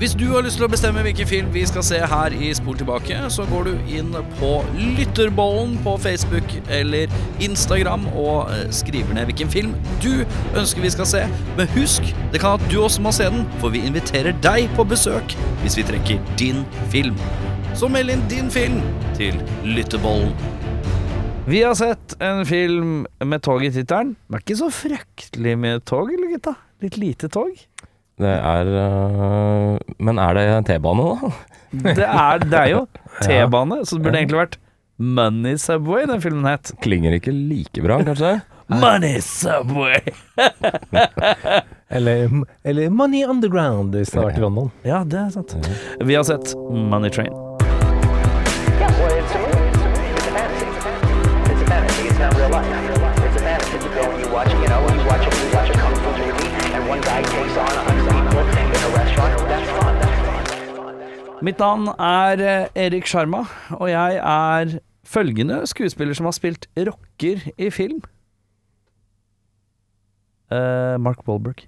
Hvis du har lyst til å bestemme hvilken film vi skal se her i Spol tilbake, så går du inn på Lytterbollen på Facebook eller Instagram og eh, skriver ned hvilken film du ønsker vi skal se. Men husk, det kan at du også må se den, for vi inviterer deg på besøk hvis vi trekker din film. Så meld inn din film til Lytterbollen. Vi har sett en film med tog i tittelen. Det er ikke så fryktelig med tog, eller gutta? Litt lite tog? Det er øh, Men er det en T-bane, da? Det er, det er jo T-bane, så det burde egentlig vært Money Subway den filmen het. Klinger ikke like bra, kanskje? Money Subway! Eller, eller Money Underground, hvis det har vært i London. Ja, det er sant. Vi har sett Money Train. Mitt navn er eh, Erik Sjarma, og jeg er følgende skuespiller som har spilt rocker i film. Uh, Mark Wahlberg.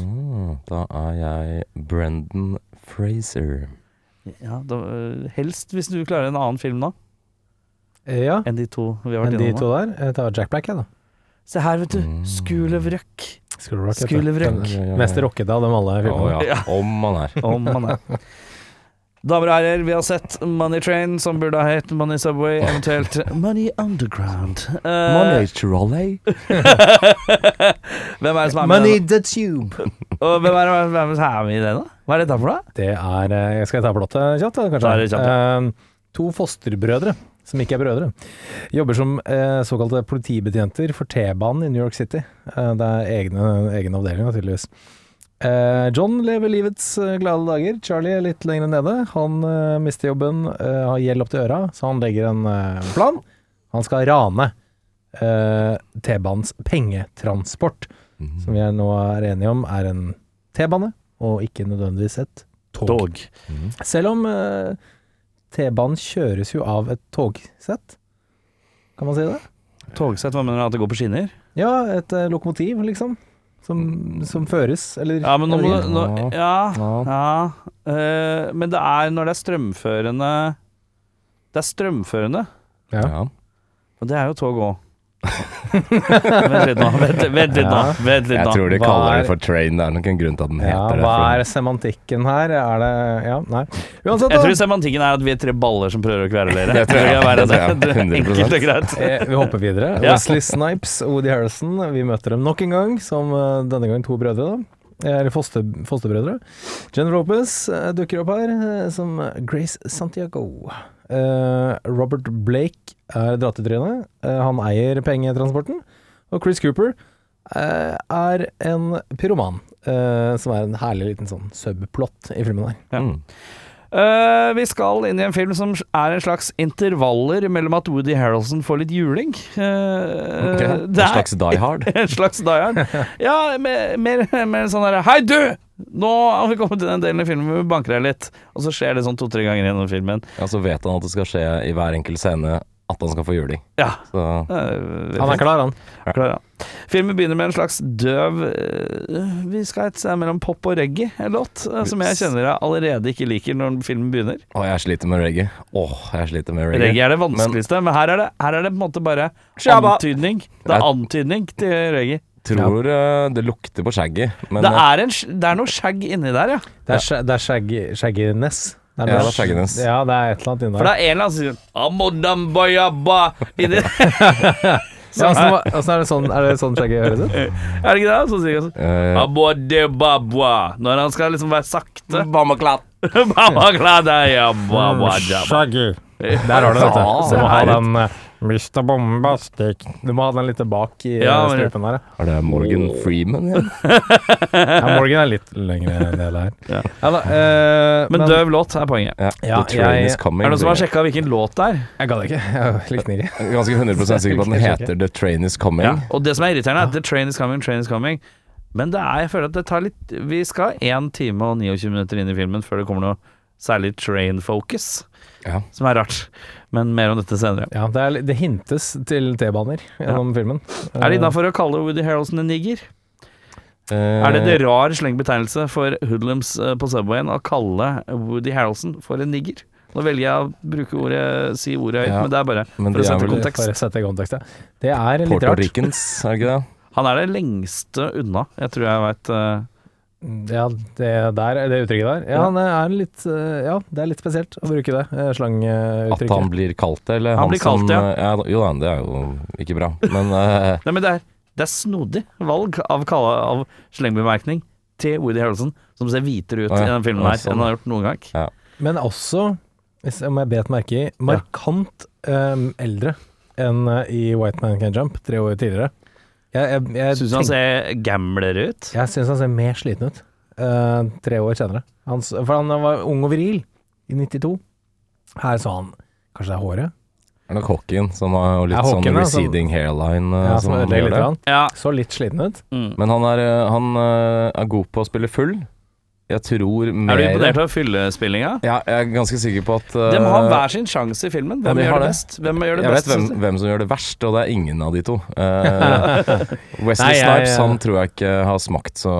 Mm, da er jeg Brendan Fraser. Ja, da, eh, helst hvis du klarer en annen film nå Eh, Ja, enn de to vi har vært men de to der Jeg tar Jack Black, jeg, da. Se her, vet du. Mm. School of Rock. School rock, vet rock. Den Mest rockete av dem alle Filmene. filmene. ja, om man er. Om man er. Damer og herrer, vi har sett Money Train, som burde ha hett Money Subway, eventuelt Money Underground. Money trolley. hvem er det som er med Money the Tube. Og hvem er det hvem er som er med i det, da? Hva er dette for noe? Det er jeg Skal jeg ta plottet kjapt, da, kanskje? Det kjapt, Eh, to fosterbrødre, som ikke er brødre, jobber som uh, såkalte politibetjenter for T-banen i New York City. Eh, det er egne, egen avdeling, tydeligvis. Eh, John lever livets eh, glade dager. Charlie er litt lenger nede. Han eh, mister jobben, har gjeld opp til øra, så han legger en plan. Han skal rane eh, T-banens pengetransport, Mhm. som vi nå er enige om er en T-bane, og ikke nødvendigvis et tog. Dog. Mhm. Selv om T-banen kjøres jo av et togsett, kan man si det? Togsett, hva mener du? At det går på skinner? Ja, et lokomotiv, liksom. Som, som føres, eller Ja, men eller- du nå, Ja. Ja. ja Uh, men det er når det er strømførende Det er strømførende. Ja. Ja. Og det er jo tog òg. Vent litt nå, vent, vent litt nå. Vent litt Jeg nå. tror de Hva kaller er- det for train. Det er nok en grunn til at den Ja, heter det. hva er semantikken her? Er det Ja, nei. Uansett, Jeg tror semantikken er at vi er tre baller som prøver å kverulere. Det tror jeg. Det være Det det. Det er 100%. Enkelt og greit. Eh, vi hopper videre. Ja. Wesley Snipes og Woody Harrison. Vi møter dem nok en gang, som eh, denne gang to brødre. da Eller foster, fosterbrødre. Jen Lopez eh, dukker opp her eh, som Grace Santiago. Eh, Robert Blake er drattetryne. Uh, han eier pengetransporten. Og Chris Cooper eh, er en pyroman, eh, som er en herlig liten sånn subplot i filmen der. Ja. Eh, vi skal inn i en film som er en slags intervaller mellom at Woody Harrelson får litt juling. Uh, okay. En slags Die Hard. en slags Die Hard. Ja, mer, mer, mer sånn derre Hei, du! Nå har vi kommet til den delen i filmen hvor vi banker deg litt. Og så skjer det sånn to-tre ganger gjennom filmen. Ja, så vet han at det skal skje i hver enkelt scene at han skal få juling. Ja. Så Han er klar, han. klar, ja. Filmen begynner med en slags døv eh, Vi skal et sted mellom pop og reggae-låt, eh, som jeg kjenner jeg allerede ikke liker når filmen begynner. Å, jeg sliter med reggae. Åh, jeg sliter med reggae. Reggae er det vanskeligste, men, her, er det, her er det på en måte bare antydning. Det er antydning til reggae. Tror ja. det lukter på shaggy, men Det eh, er, en, det er noe shag inni der, ja. Det er, ja. det er shaggy, shagginess. Det Ja, det er shagginess. Ja, det er et eller annet inni der. For det er en eller annen som sier inni Ja, altså, altså, er det sånn, er det sånn shaggy høres ut? Er det ikke det? Så sier han sånn eh, Når han skal liksom være sakte Bamaklad. ja, Shaggy. Der har du det, vet du. Må ha den eh, Mr. Bombastic. Du må ha den litt bak i Ja, ja, strupen der. ja. Er det Morgan Freeman igjen? Ja, Morgan er litt lengre del der. Ja. da, uh, Men døv låt er poenget. Ja, The Train jeg- is Coming. Er det noen som har sjekka hvilken låt det er? Jeg gadd ikke. Jeg likte den ikke. Er Ganske 100% sikker på at den heter The Train is Coming. Ja. Og det som er irriterende, er The train is coming, train is coming. Men det er, jeg føler at det tar litt Vi skal 1 time og 29 minutter inn i filmen før det kommer noe særlig train focus, Ja. som er rart. Men mer om dette senere. Ja, det, er, det hintes til T-baner gjennom filmen. Er det innafor å kalle Woody Harrelson en nigger? Eh, Er det en rar slengbetegnelse for hoodlums eh, på Subwayen å kalle Woody Harrelson for en nigger? Nå velger jeg å bruke ordet, si ordet høyt, Ja, men det er bare for, for å er vel kontekst. For å sette kontekst, ja. Det er litt Porto rart. Ricans, er det ikke det? Han er det lengste unna. Jeg tror jeg veit Ja, det der, det uttrykket der. Ja, han er litt eh, Ja, det er litt spesielt å bruke det slanguttrykket At han blir kalt det, eller Han han, blir kalt som det, ja. Jo da, det er jo ikke bra. Men uh, Nei, men det er, det er snodig valg av, av slengbemerkning til Woody Harrelson, som ser hvitere ut ja, i den filmen her sånn, enn han har gjort noen gang. Men også, hvis om jeg bet merke i, markant um, eldre enn eh, i White Man Can Jump tre år tidligere. Jeg, jeg, jeg, Syns han ser gamlere ut? jeg syns han ser mer sliten ut Uh, tre år senere. Han, for han var ung og viril i 92. Her så han Kanskje det er håret? Det er nok hockeyen som har litt Ja, sånn som- receding hairline. eh, Ja, som som litt. Ja. Så litt sliten ut. Mm. Men han er, eh, han er god på å spille full. Jeg tror mer Er du imponert over fyllespillinga? Ja, jeg er ganske sikker på at uh, De har hver sin sjanse i filmen. Ja, Hvem de gjør det det. best? Hvem gjør det Jeg best? vet hvem, hvem som gjør det verst, og det er ingen av de to. Uh, Wesley Nei, Snipes han tror jeg ikke har smakt så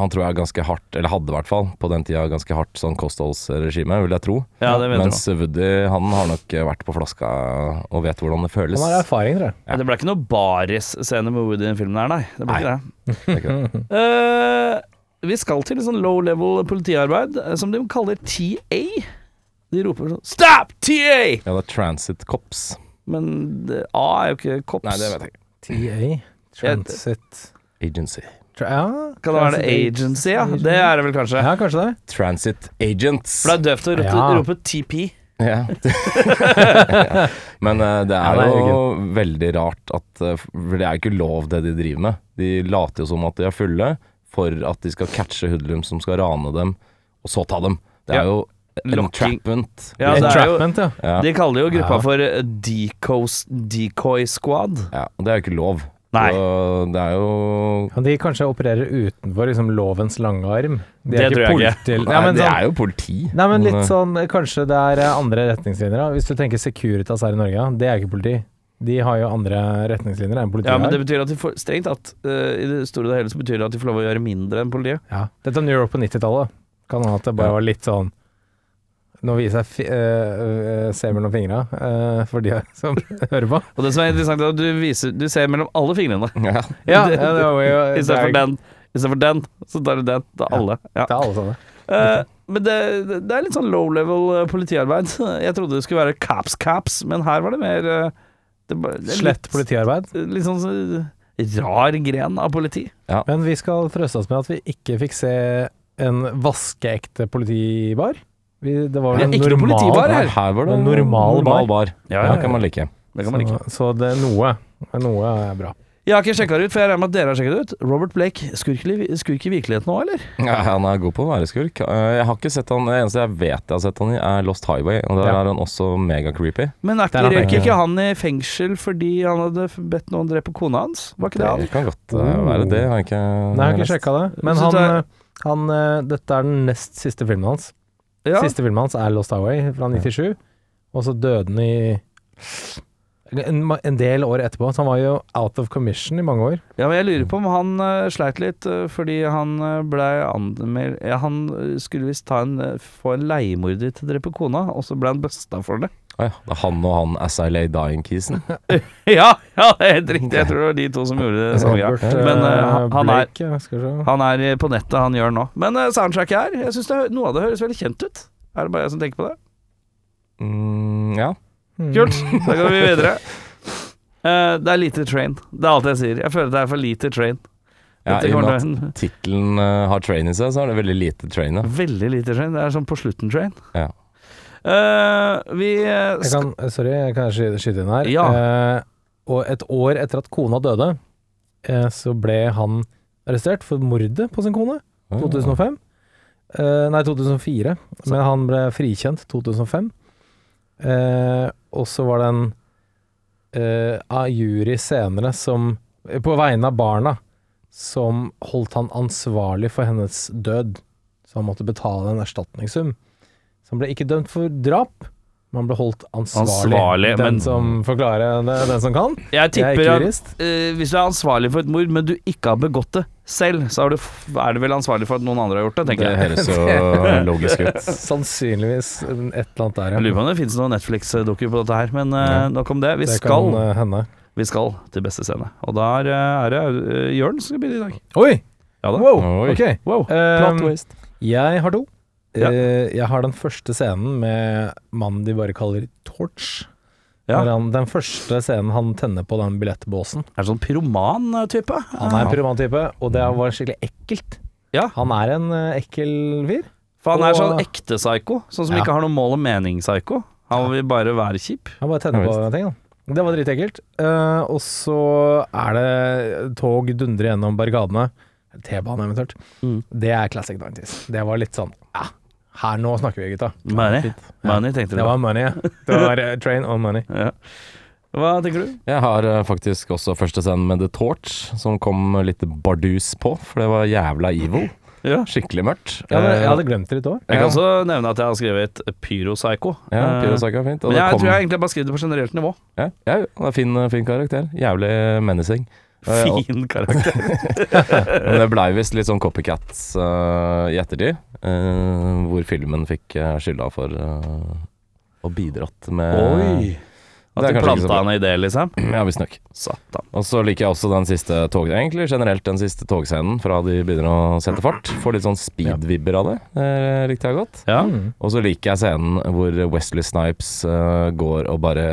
Han tror jeg er ganske hardt, eller hadde i hvert fall på den tida ganske hardt sånn kostholdsregime, vil jeg tro. Ja, det vet Mens. Woody han har nok vært på flaska og vet hvordan det føles. Han har erfaring, tror jeg. Ja, det ble ikke noe baris-scene med Woody i den filmen her, nei. Det ble ikke det. Det ikke det. Eh, vi skal til sånn low level politiarbeid eh, som de kaller TA. De roper sånn Stop! TA! Ja, det er Transit Cops. Men det, A er jo ikke cops. Nei, det vet jeg ikke. TA, Transit Agency. Tra ja, Kan det være det agency, ja? Det er det vel kanskje. Ja, kanskje det. Transit Agents. For det er døvt å rope, Ja. rope TP. Ja. Ja. Men uh, det Ja, er det er jo veldig rart at uh, For det er jo ikke lov det de driver med. De later jo som at de er fulle for at de skal catche hoodlums som skal rane dem, og så ta dem. Det Ja. er jo entrapment. Ja, det er jo, Entrapment, ja. Ja. de kaller jo gruppa Ja. for Decoys, Decoy Squad. ja, og det er jo ikke lov. Nei. Så det er jo de kanskje opererer utenfor liksom, lovens lange arm? De Det tror jeg ikke. Nei, men det sånn, er jo politi. nei, men litt eh, sånn Kanskje det er eh, andre retningslinjer. Da. Hvis du tenker Securitas her i Norge, det er ikke politi. De har jo andre retningslinjer enn politiet Ja, men det betyr at de får Strengt tatt, uh, i det store og hele, så betyr det at de får lov å gjøre mindre enn politiet. Ja. Dette er New York på 90-tallet. Kan hende at det bare Ja. var litt sånn Nå viser jeg fi, øh, øh, ser mellom fingra uh, for de som hører på. Og det som er interessant, er at du, viser, du ser mellom alle fingrene. Ja. Ja, Det- ja, det var jo Istedenfor den, istedenfor den, så tar du den. Det er alle. Ja. Det er alle sånne. Uh, men det, det- er litt sånn low level eh, politiarbeid. Jeg trodde det skulle være caps caps, men her var det mer eh, det, bare, det er Slett litt, politiarbeid. litt sånn rar gren av politi. Men vi skal trøste oss med at vi ikke fikk se en vaskeekte politibar. Vi, det var vel en normal bar. Her, her. var det En normal bar. bar. Ja, Ja, ja, kan man like. Det kan man like. Så, så det er noe. Noe er bra. Jeg har ikke sjekka det ut, for jeg regner med at dere har sjekket det ut. Robert Blake, skurk, skurk i virkeligheten nå, eller? Ja, han er god på å være skurk. Eh, Jeg har ikke sett han Det eneste jeg vet jeg har sett han i, er Lost Highway, og der Ja. er han også mega-creepy. Men er ikke, han ikke. han i fengsel fordi han hadde bedt noen drepe kona hans? Var ikke det han? Det kan godt eh, være det. Har jeg ikke Nei, jeg har ikke sjekka det. Men han, øh, han Dette er den nest siste filmen hans. Ja. Siste filmen hans er Lost Highway fra 97, og så døde han i en, en del år etterpå. Så han var jo out of commission i mange år. Ja, men jeg lurer på om han uh, sleit litt uh, fordi han uh, blei anmeldt ja, Han eh, skulle visst ta en, eh, få en leiemorder til å drepe kona, og så ble han busta for det. Ah, ja, det er han og han As I Lay Dying-kisen. ja, ja, det er helt riktig. Jeg tror det var de to som gjorde det samme greia. Men eh, øh, han, er han er eh, på nettet, han gjør nå. Men uh, soundtracket her, jeg syns noe av det høres veldig kjent ut. Er det bare jeg som tenker på det? Mm, ja. Kult, da går vi videre. Uh, det er lite train. Det er alt jeg sier. Jeg føler det er for lite train. ja I og med at tittelen uh, har train i seg, så er det veldig lite train. Ja. veldig lite train. Det er sånn på slutten train. Ja. Uh, vi Jeg kan, sorry, jeg kan sky- skyte inn her. Ja. Eh, og et år etter at kona døde, eh, så ble han arrestert for mordet på sin kone. Ah. 2005. Eh, nei, 2004. Men han ble frikjent 2005. Eh, og så var det en uh, av jury senere som eh, På vegne av barna som holdt han ansvarlig for hennes død. Så han måtte betale en erstatningssum. Så han ble ikke dømt for drap, Man ble holdt ansvarlig. Ansvarlig, den men- som forklarer det, den som kan. Jeg Jeg er tipper ikke at eh, hvis du er ansvarlig for et mord, men du ikke har begått det selv, så er du, er du vel ansvarlig for at noen andre har gjort det, Det tenker jeg. høres så logisk ut. Sannsynligvis et eller annet der, Jeg lurer på om det finnes noen Netflix-dukker på dette her, men uh, Ja. nok om det. Vi Det skal, kan uh, hende. vi skal til beste scene, og der eh, er det eh, Jørn som skal begynne i dag. Oi! Ja da. Wow! Oi. Ok. Wow. Um, jeg har to. Ja. Eh, jeg har den første scenen med mannen de bare kaller Torch. Ja. Han, den første scenen han tenner på den billettbåsen. Er sånn pyroman-type? Han er en pyroman-type, og det var skikkelig ekkelt. Ja. Han er en eh, ekkel fyr. For han er Og- sånn ekte psyko, sånn som Ja. ikke har noe mål og mening-psyko. Han vil bare være kjip. Han bare tenner Ja, på ting, da. Det var dritekkelt. Uh, og så er det tog dundrer gjennom barrikadene. T-bane eventuelt. Mm. Det er classic 90s. Det var litt sånn Ja, her nå snakker vi, gutta. Money. Money, tenkte du. Det var money, ja. Det var uh, train on money. Ja. Hva tenker du? Jeg har uh, faktisk også første scenen med The Torch, som kom litt bardus på, for det var jævla evil. Ja. Skikkelig mørkt. Ja, jeg Eh, hadde glemt det litt òg. Jeg kan også nevne at jeg har skrevet Pyropsycho. ja, Pyro Pyrosaga er fint. og Men jeg kom- tror jeg egentlig bare skrev det på generelt nivå. Ja, ja, det er fin, fin karakter. Jævlig menacing. Eh, Fin karakter. Men det blei visst litt sånn copycats uh, i ettertid, uh, hvor filmen fikk uh, skylda for å bidratt med Oi. At du planta en idé, liksom. Ja, visstnok. Og så liker jeg også den siste tog... Egentlig generelt den siste togscenen fra de begynner å sette fart. Får litt sånn speed-vibber av det. Det likte jeg godt. Ja. Mm. Og så liker jeg scenen hvor Wesley Snipes uh, går og bare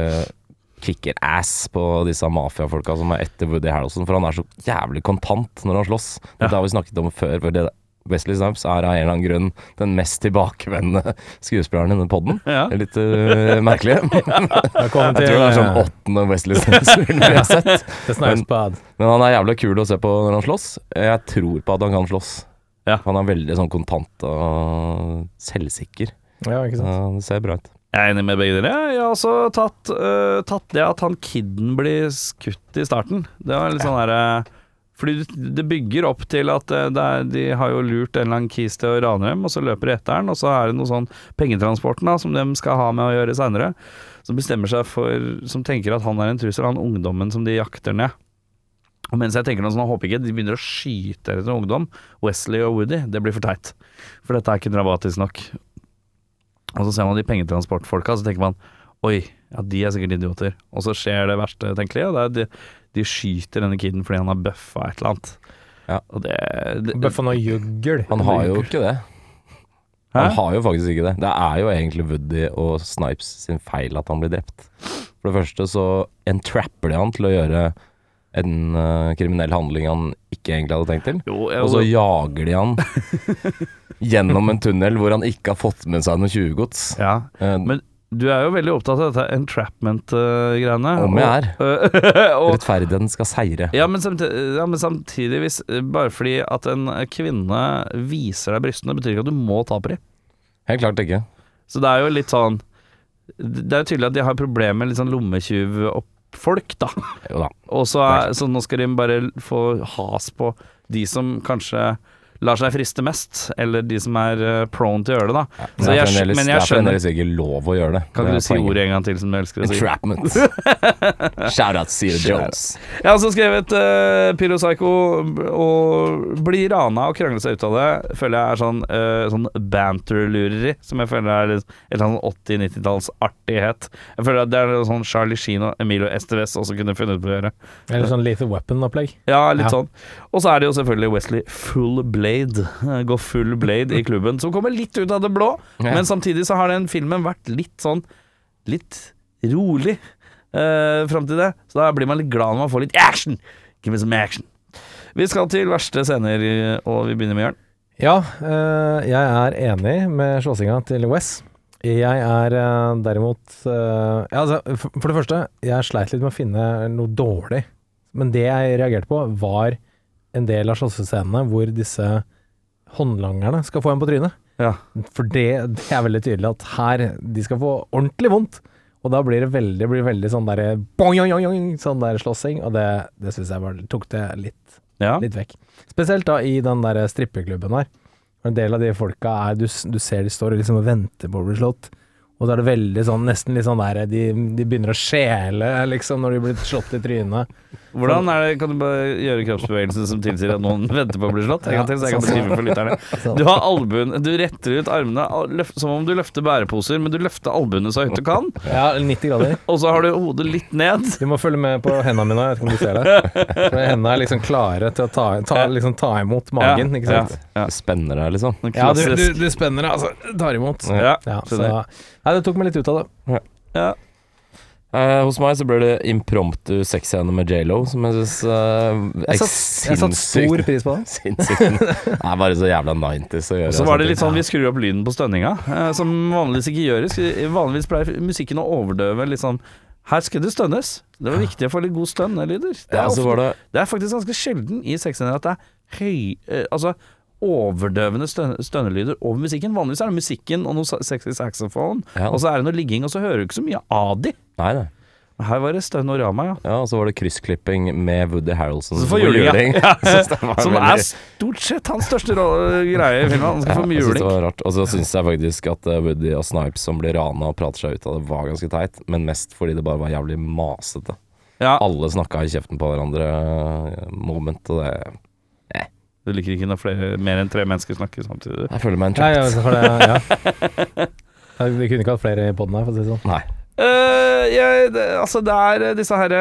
kicker ass på disse mafiafolka som er etter Woody Harrelson, for han er så jævlig kontant når han slåss. Dette har vi snakket om før. For det, Wesley Snipes er av en eller annen grunn den mest tilbakevendende skuespilleren i denne podden. Ja. Det litt uh, merkelig. ja. kommer Jeg tror det er sånn til, åttende Wesley Snipes-film vi har sett. Snipes Men han er jævlig kul å se på når han slåss. Jeg tror på at han kan slåss. Ja. Han er veldig sånn kontant og selvsikker. Ja, ikke sant. Så det ser bra ut. Jeg er enig med begge dere. Jeg har også tatt, uh, tatt det at han kidden blir skutt i starten. Det var litt sånn derre Fordi det bygger opp til at øh, det er, de har jo lurt en eller annen kis til å rane dem, og så løper de etter den, og så er det noe sånn pengetransporten da, som de skal ha med å gjøre seinere. Som bestemmer seg for Som tenker at han er en trussel, han ungdommen som de jakter ned. Og mens jeg tenker noe sånn, jeg håper ikke de begynner å skyte etter ungdom. Wesley og Woody, det blir for teit. For dette er ikke dramatisk nok. Og så ser man de pengetransportfolka, så tenker man Oi, ja de er sikkert idioter. Og så skjer det verste tenkelige. og Det er de, de skyter denne kiden fordi han har bøffa et eller annet. Ja. Og det, det Bøffa noe juggel. Han har jo ikke det. Hæ? Han har jo faktisk ikke det. Det er jo egentlig Woody og Snipes sin feil at han blir drept. For det første så entrapper de han til å gjøre en uh, kriminell handling han ikke egentlig hadde tenkt til. Jo, jeg, Og så jager de han gjennom en tunnel hvor han ikke har fått med seg noe tjuvgods. ja. uh, Men du er jo veldig opptatt av dette entrapment-greiene. Om jeg er. Rettferdigheten skal seire. ja, men samtidig, ja, men samtidig hvis, Bare fordi at en kvinne viser deg brystene, betyr ikke at du må ta på dem. Helt klart ikke. Så det er jo litt sånn Det er jo tydelig at de har problemer med litt sånn lommetyvfolk, da. Jo da. Og så, er, så nå skal de bare få has på de som kanskje lar seg friste mest, eller de som er eh, prone til å gjøre det, da. Men Så det er jeg, skjønner det er ikke lov å gjøre det. Kan ikke du si ordet en gang til som du elsker å si? Entrapment. Shout out Seal Jones. Jeg har også skrevet uh, Pyropsycho og blir rana og krangle seg ut av det, føler jeg er sånn, uh, sånn banter-lureri, som jeg føler er litt, et sånn 80-90-talls artighet. Jeg føler at det er sånn Charlie Sheen og Emilio Estevez også kunne funnet på å gjøre. Eller sånn Lethal Weapon-opplegg. Ja, litt Ja. sånn. Og så er det jo selvfølgelig Wesley Full Blade. Eh, Gå full blade i klubben, som kommer litt ut av det blå. Ja. Men samtidig så har den filmen vært litt sånn Litt rolig eh, fram til det. Så da blir man litt glad når man får litt action. Give me some action. Vi skal til verste scener, og vi begynner med Jørn. Ja, eh, jeg er enig med slåssinga til Wes. Jeg er eh, derimot eh, ja, altså, for, for det første, jeg sleit litt med å finne noe dårlig. Men det jeg reagerte på, var en del av slåssescenene hvor disse håndlangerne skal få en på trynet. Ja. For det, det er veldig tydelig at her De skal få ordentlig vondt. Og da blir det veldig, blir veldig sånn derre sånn der slåssing. Og det, det syns jeg bare tok det litt Ja. litt vekk. Spesielt da i den der strippeklubben her. En del av de folka er du, du ser de står liksom og venter på å bli slått. Og så er det veldig sånn, nesten litt sånn der de, de begynner å skjele, liksom, når de blir slått i trynet. Hvordan er det, Kan du bare gjøre kroppsbevegelsen som tilsier at noen venter på å bli slått? En gang til, så jeg kan beskrive for lytterne. Du har albuen Du retter ut armene løft, som om du løfter bæreposer, men du løfter albuene så høyt du kan. Ja, 90 grader. Og så har du hodet litt ned. Du må følge med på hendene mine, jeg vet ikke om du ser det. For hendene er liksom klare til å ta, ta, liksom ta imot magen, ikke sant. Ja, Spenner deg, liksom. ja. Ja, du, du, du spenner deg, altså. Tar imot. Ja, Ja, så, skjønner. Nei, det tok meg litt ut av det. ja. Eh, hos meg så ble det impromptu sexscene med J.Lo, som jeg syns uh, Jeg satt, jeg satt stor pris på det. Sinnssykt. Det er bare så jævla 90s å gjøre. Og så var det litt sånn vi skrur opp lyden på stønninga, eh, som vanligvis ikke gjøres. Vanligvis pleier musikken å overdøve litt sånn Her skal det stønnes. Det var viktig å få litt god stønnelyder. Det, er Ja, så ofte- var det det er faktisk ganske sjelden i sexscener at det er høy eh, Altså overdøvende stønnelyder over musikken. Vanligvis er det musikken og noe sexy saxophone, Ja. og så er det noe ligging, og så hører du ikke så mye av de. Nei, nei. Her var det stønnorama, ja. Ja, og så var det kryssklipping med Woody Harrelson som får juling, ja. Som er stort sett hans største greie i filmen. Han skal Ja, få mye juling. Og så syns jeg faktisk at eh, Woody og Snipes som blir rana og prater seg ut av det, var ganske teit. Men mest fordi det bare var jævlig masete. Ja, Alle snakka i kjeften på hverandre eh, moment, og det Du liker ikke når flere, mer enn tre mennesker snakker samtidig? Jeg føler meg Ja, ja, det, ja. Ja, Vi kunne ikke hatt flere i poden her, for å si det sånn. Nei. Uh, jeg, det, altså det er eh, disse her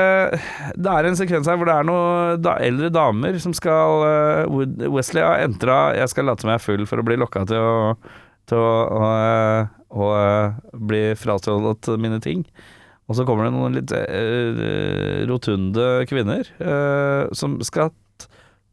Det er en sekvens her hvor det er noen da, eldre damer som skal uh, Wesley har entra Jeg skal late som jeg er full for å bli lokka til å, til å, å, å, bli frastjålet mine ting. Og så kommer det noen litt uh, rotunde kvinner eh, som skal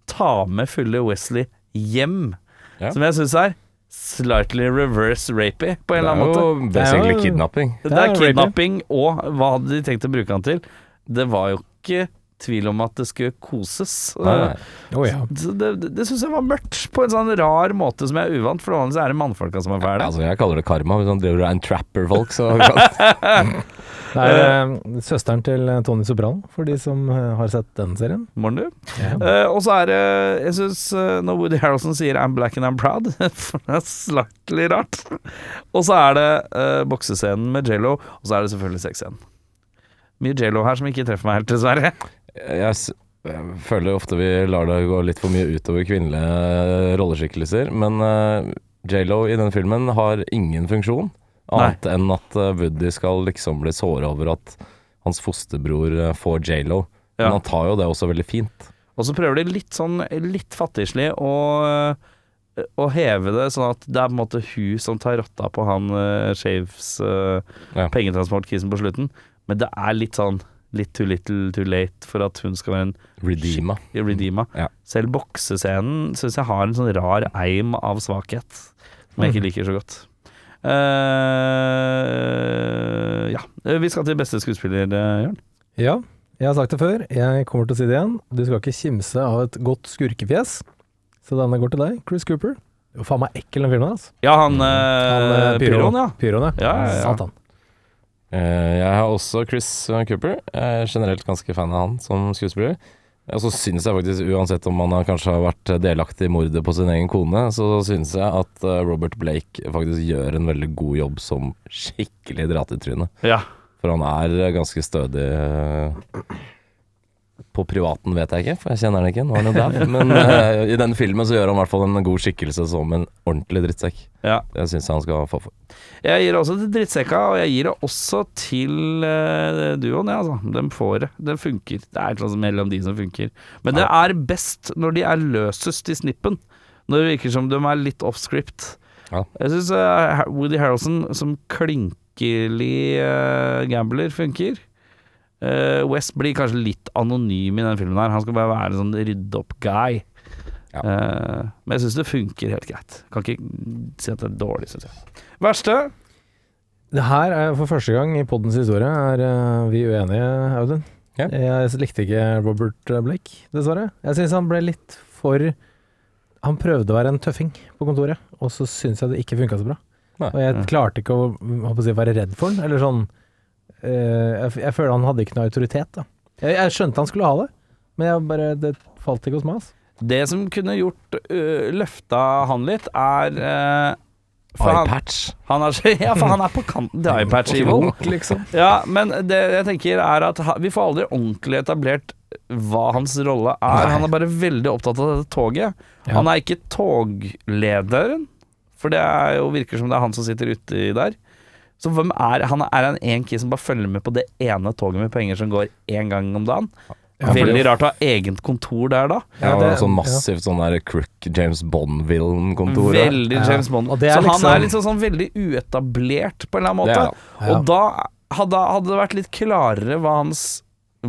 ta med fulle Wesley hjem. Ja. Som jeg syns er slightly reverse rapey, på en eller er annen måte. jo Det er jo- kidnapping. Det er rapey. kidnapping, og hva hadde de tenkt å bruke han til? Det var jo ikke tvil om at det skulle koses. Nei, oh, ja. Det det, det syns jeg var mørkt, på en sånn rar måte som jeg er uvant, for vanligvis er det mannfolka som er fæle. Altså, jeg kaller det karma. Hvis han driver og er en trapper-folk, så Det er uh, søsteren til eh, Tony Soprano, for de som eh, har sett den serien. Morgen, du. Yeah. Uh, og så er det Jeg syns når Woody Harrelson sier 'I'm black and I'm proud', det er slightly rart. Og så er det uh, boksescenen med Jello, og så er det selvfølgelig sexscenen. Mye Jello her som ikke treffer meg helt, dessverre. Jeg, jeg føler ofte vi lar det gå litt for mye utover kvinnelige rolleskikkelser, men uh, J.Lo i den filmen har ingen funksjon, annet enn at eh, Woody skal liksom bli såra over at hans fosterbror eh, får J.Lo. Ja. Men han tar jo det også veldig fint. Og så prøver de litt sånn litt fattigslig å, å heve det, sånn at det er på en måte hun som tar rotta på han uh, Shaves uh, Ja. pengetransportkisen på slutten. Men det er litt sånn litt too little too late for at hun skal være en Redeema. redeema. Ja. Selv boksescenen syns jeg har en sånn rar eim av svakhet, som jeg ikke liker så godt. Uh, ja. Vi skal til beste skuespiller, eh, Jørn. ja, jeg har sagt det før. Jeg kommer til å si det igjen. Du skal ikke kimse av et godt skurkefjes. Så denne går til deg, Chris Cooper. Jo, faen meg ekkel den filmen, altså. Ja, han, mm. Han, eh, pyro- Pyron, ja. Pyron, ja. Ja, ja, ja. Satan. Eh, jeg har også Chris Cooper. Jeg er generelt ganske fan av han som skuespiller. Og så syns jeg faktisk, uansett om han har kanskje har vært delaktig i mordet på sin egen kone, så syns jeg at eh, Robert Blake faktisk gjør en veldig god jobb som skikkelig dratetryne. ja. For han er ganske stødig eh, På privaten vet jeg ikke, for jeg kjenner han ikke. Nå er han der. Men uh, i den filmen så gjør han i hvert fall en god skikkelse som en ordentlig drittsekk. ja. Det syns jeg han skal få for. Jeg gir det også til drittsekka, og jeg gir det også til uh, duoen. Ja, altså. Den får det. Den funker. Det er et eller annet mellom de som funker. Men det er best når de er løsest i snippen. Når det virker som de er litt off script. Ja. Jeg syns Woody Harrelson som klinkelig uh, gambler funker. Eh, West blir kanskje litt anonym i den filmen her. Han skal bare være en sånn rydde-opp-guy. Ja. Eh, men jeg syns det funker helt greit. Kan ikke si at det er dårlig, syns jeg. Verste? Det her er for første gang i poddens historie er eh, vi uenige, Audun. Ja. Jeg likte ikke Robert Blake, dessverre. Jeg syns han ble litt for Han prøvde å være en tøffing på kontoret, og så syns jeg det ikke funka så bra. Nei. Og jeg klarte ikke å å si, være redd for han, eller sånn jeg, jeg føler han hadde ikke noe autoritet, da. Jeg, jeg skjønte han skulle ha det, men jeg bare, det falt ikke hos meg. Altså. Det som kunne gjort uh, løfta han litt, er uh, For han, Eyepatch. han er Ja, for han er på kanten til iPatch Evil. liksom. Ja, men det jeg tenker er at ha- vi får aldri ordentlig etablert hva hans rolle er. Nei. Han er bare veldig opptatt av dette toget. Ja. Han er ikke toglederen, for det er jo, virker som det er han som sitter uti der. Så hvem er han? Er han en kis som bare følger med på det ene toget med penger som går én gang om dagen? Ja, Veldig rart å ha eget kontor der, da. Ja, Ja, det- sånn massivt sånn der crook James Bond-villain-kontor. her. Veldig Ja. James Bond. Og det Så liksom, han liksom- er liksom sånn veldig uetablert på en eller annen måte. er. Ja. Og da hadde, hadde det vært litt klarere hva hans,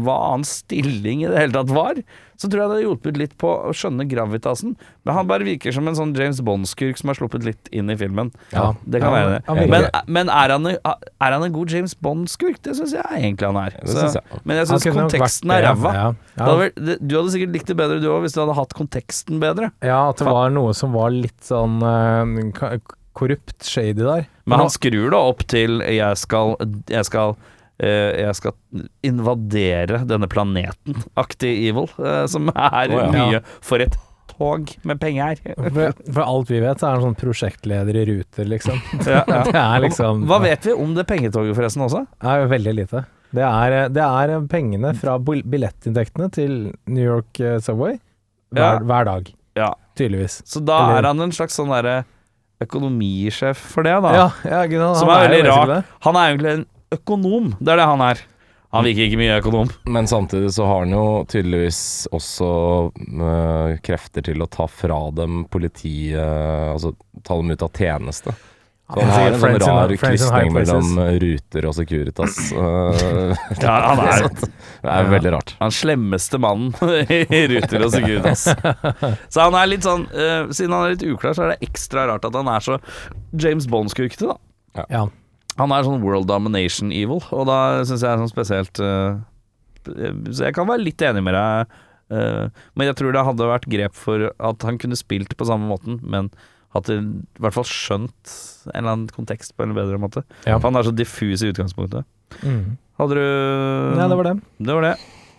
hva hans stilling i det hele tatt var, så tror jeg det hadde hjulpet litt på å skjønne gravitasen. Men han bare virker som en sånn James Bond-skurk som har sluppet litt inn i filmen. Ja. Det kan være det. Men, men er, han, er han en god James Bond-skurk? Det syns jeg egentlig han er. Så. Men jeg syns konteksten er ræva. Du hadde sikkert likt det bedre du òg, hvis du hadde hatt konteksten bedre. ja, at det var noe som var litt sånn eh, korrupt shady der. Men han skrur det opp til jeg skal, jeg skal jeg skal invadere denne planeten, aktig evil, eh, som er oh, ja. mye for et tog med penger. for, for alt vi vet, så er han sånn prosjektleder i Ruter, liksom. Ja, ja. Det er liksom Hva vet vi om det pengetoget forresten også? Det er veldig lite. Det er, det er pengene fra billettinntektene til New York eh, Subway Ja. hver, hver dag, Ja, tydeligvis. Så da Eller- er han en slags sånn derre økonomisjef for det, da. Ja, ja? Som Han er veldig jo rart. Han er egentlig en økonom, det er det han er. Han virker ikke mye økonom. Men samtidig så har han jo tydeligvis også øh, krefter til å ta fra dem politiet Altså ta dem ut av tjeneste. Så han har en sånn rar krysning mellom. Ruter og Securitas. øh, Ja, han er det er veldig rart. Han slemmeste mannen i Ruter og Securitas. Så han er litt sånn eh, Siden han er litt uklar, så er det ekstra rart at han er så James Bond-skurkete, da. Ja. Han er sånn world domination evil, og da syns jeg er sånn spesielt uh, Så jeg kan være litt enig med deg, uh, men jeg tror det hadde vært grep for at han kunne spilt på samme måten, men hadde i hvert fall skjønt en eller annen kontekst på en bedre måte. Ja. For han er så diffus i utgangspunktet. Mm. Hadde du Nei, det var det. Det var det.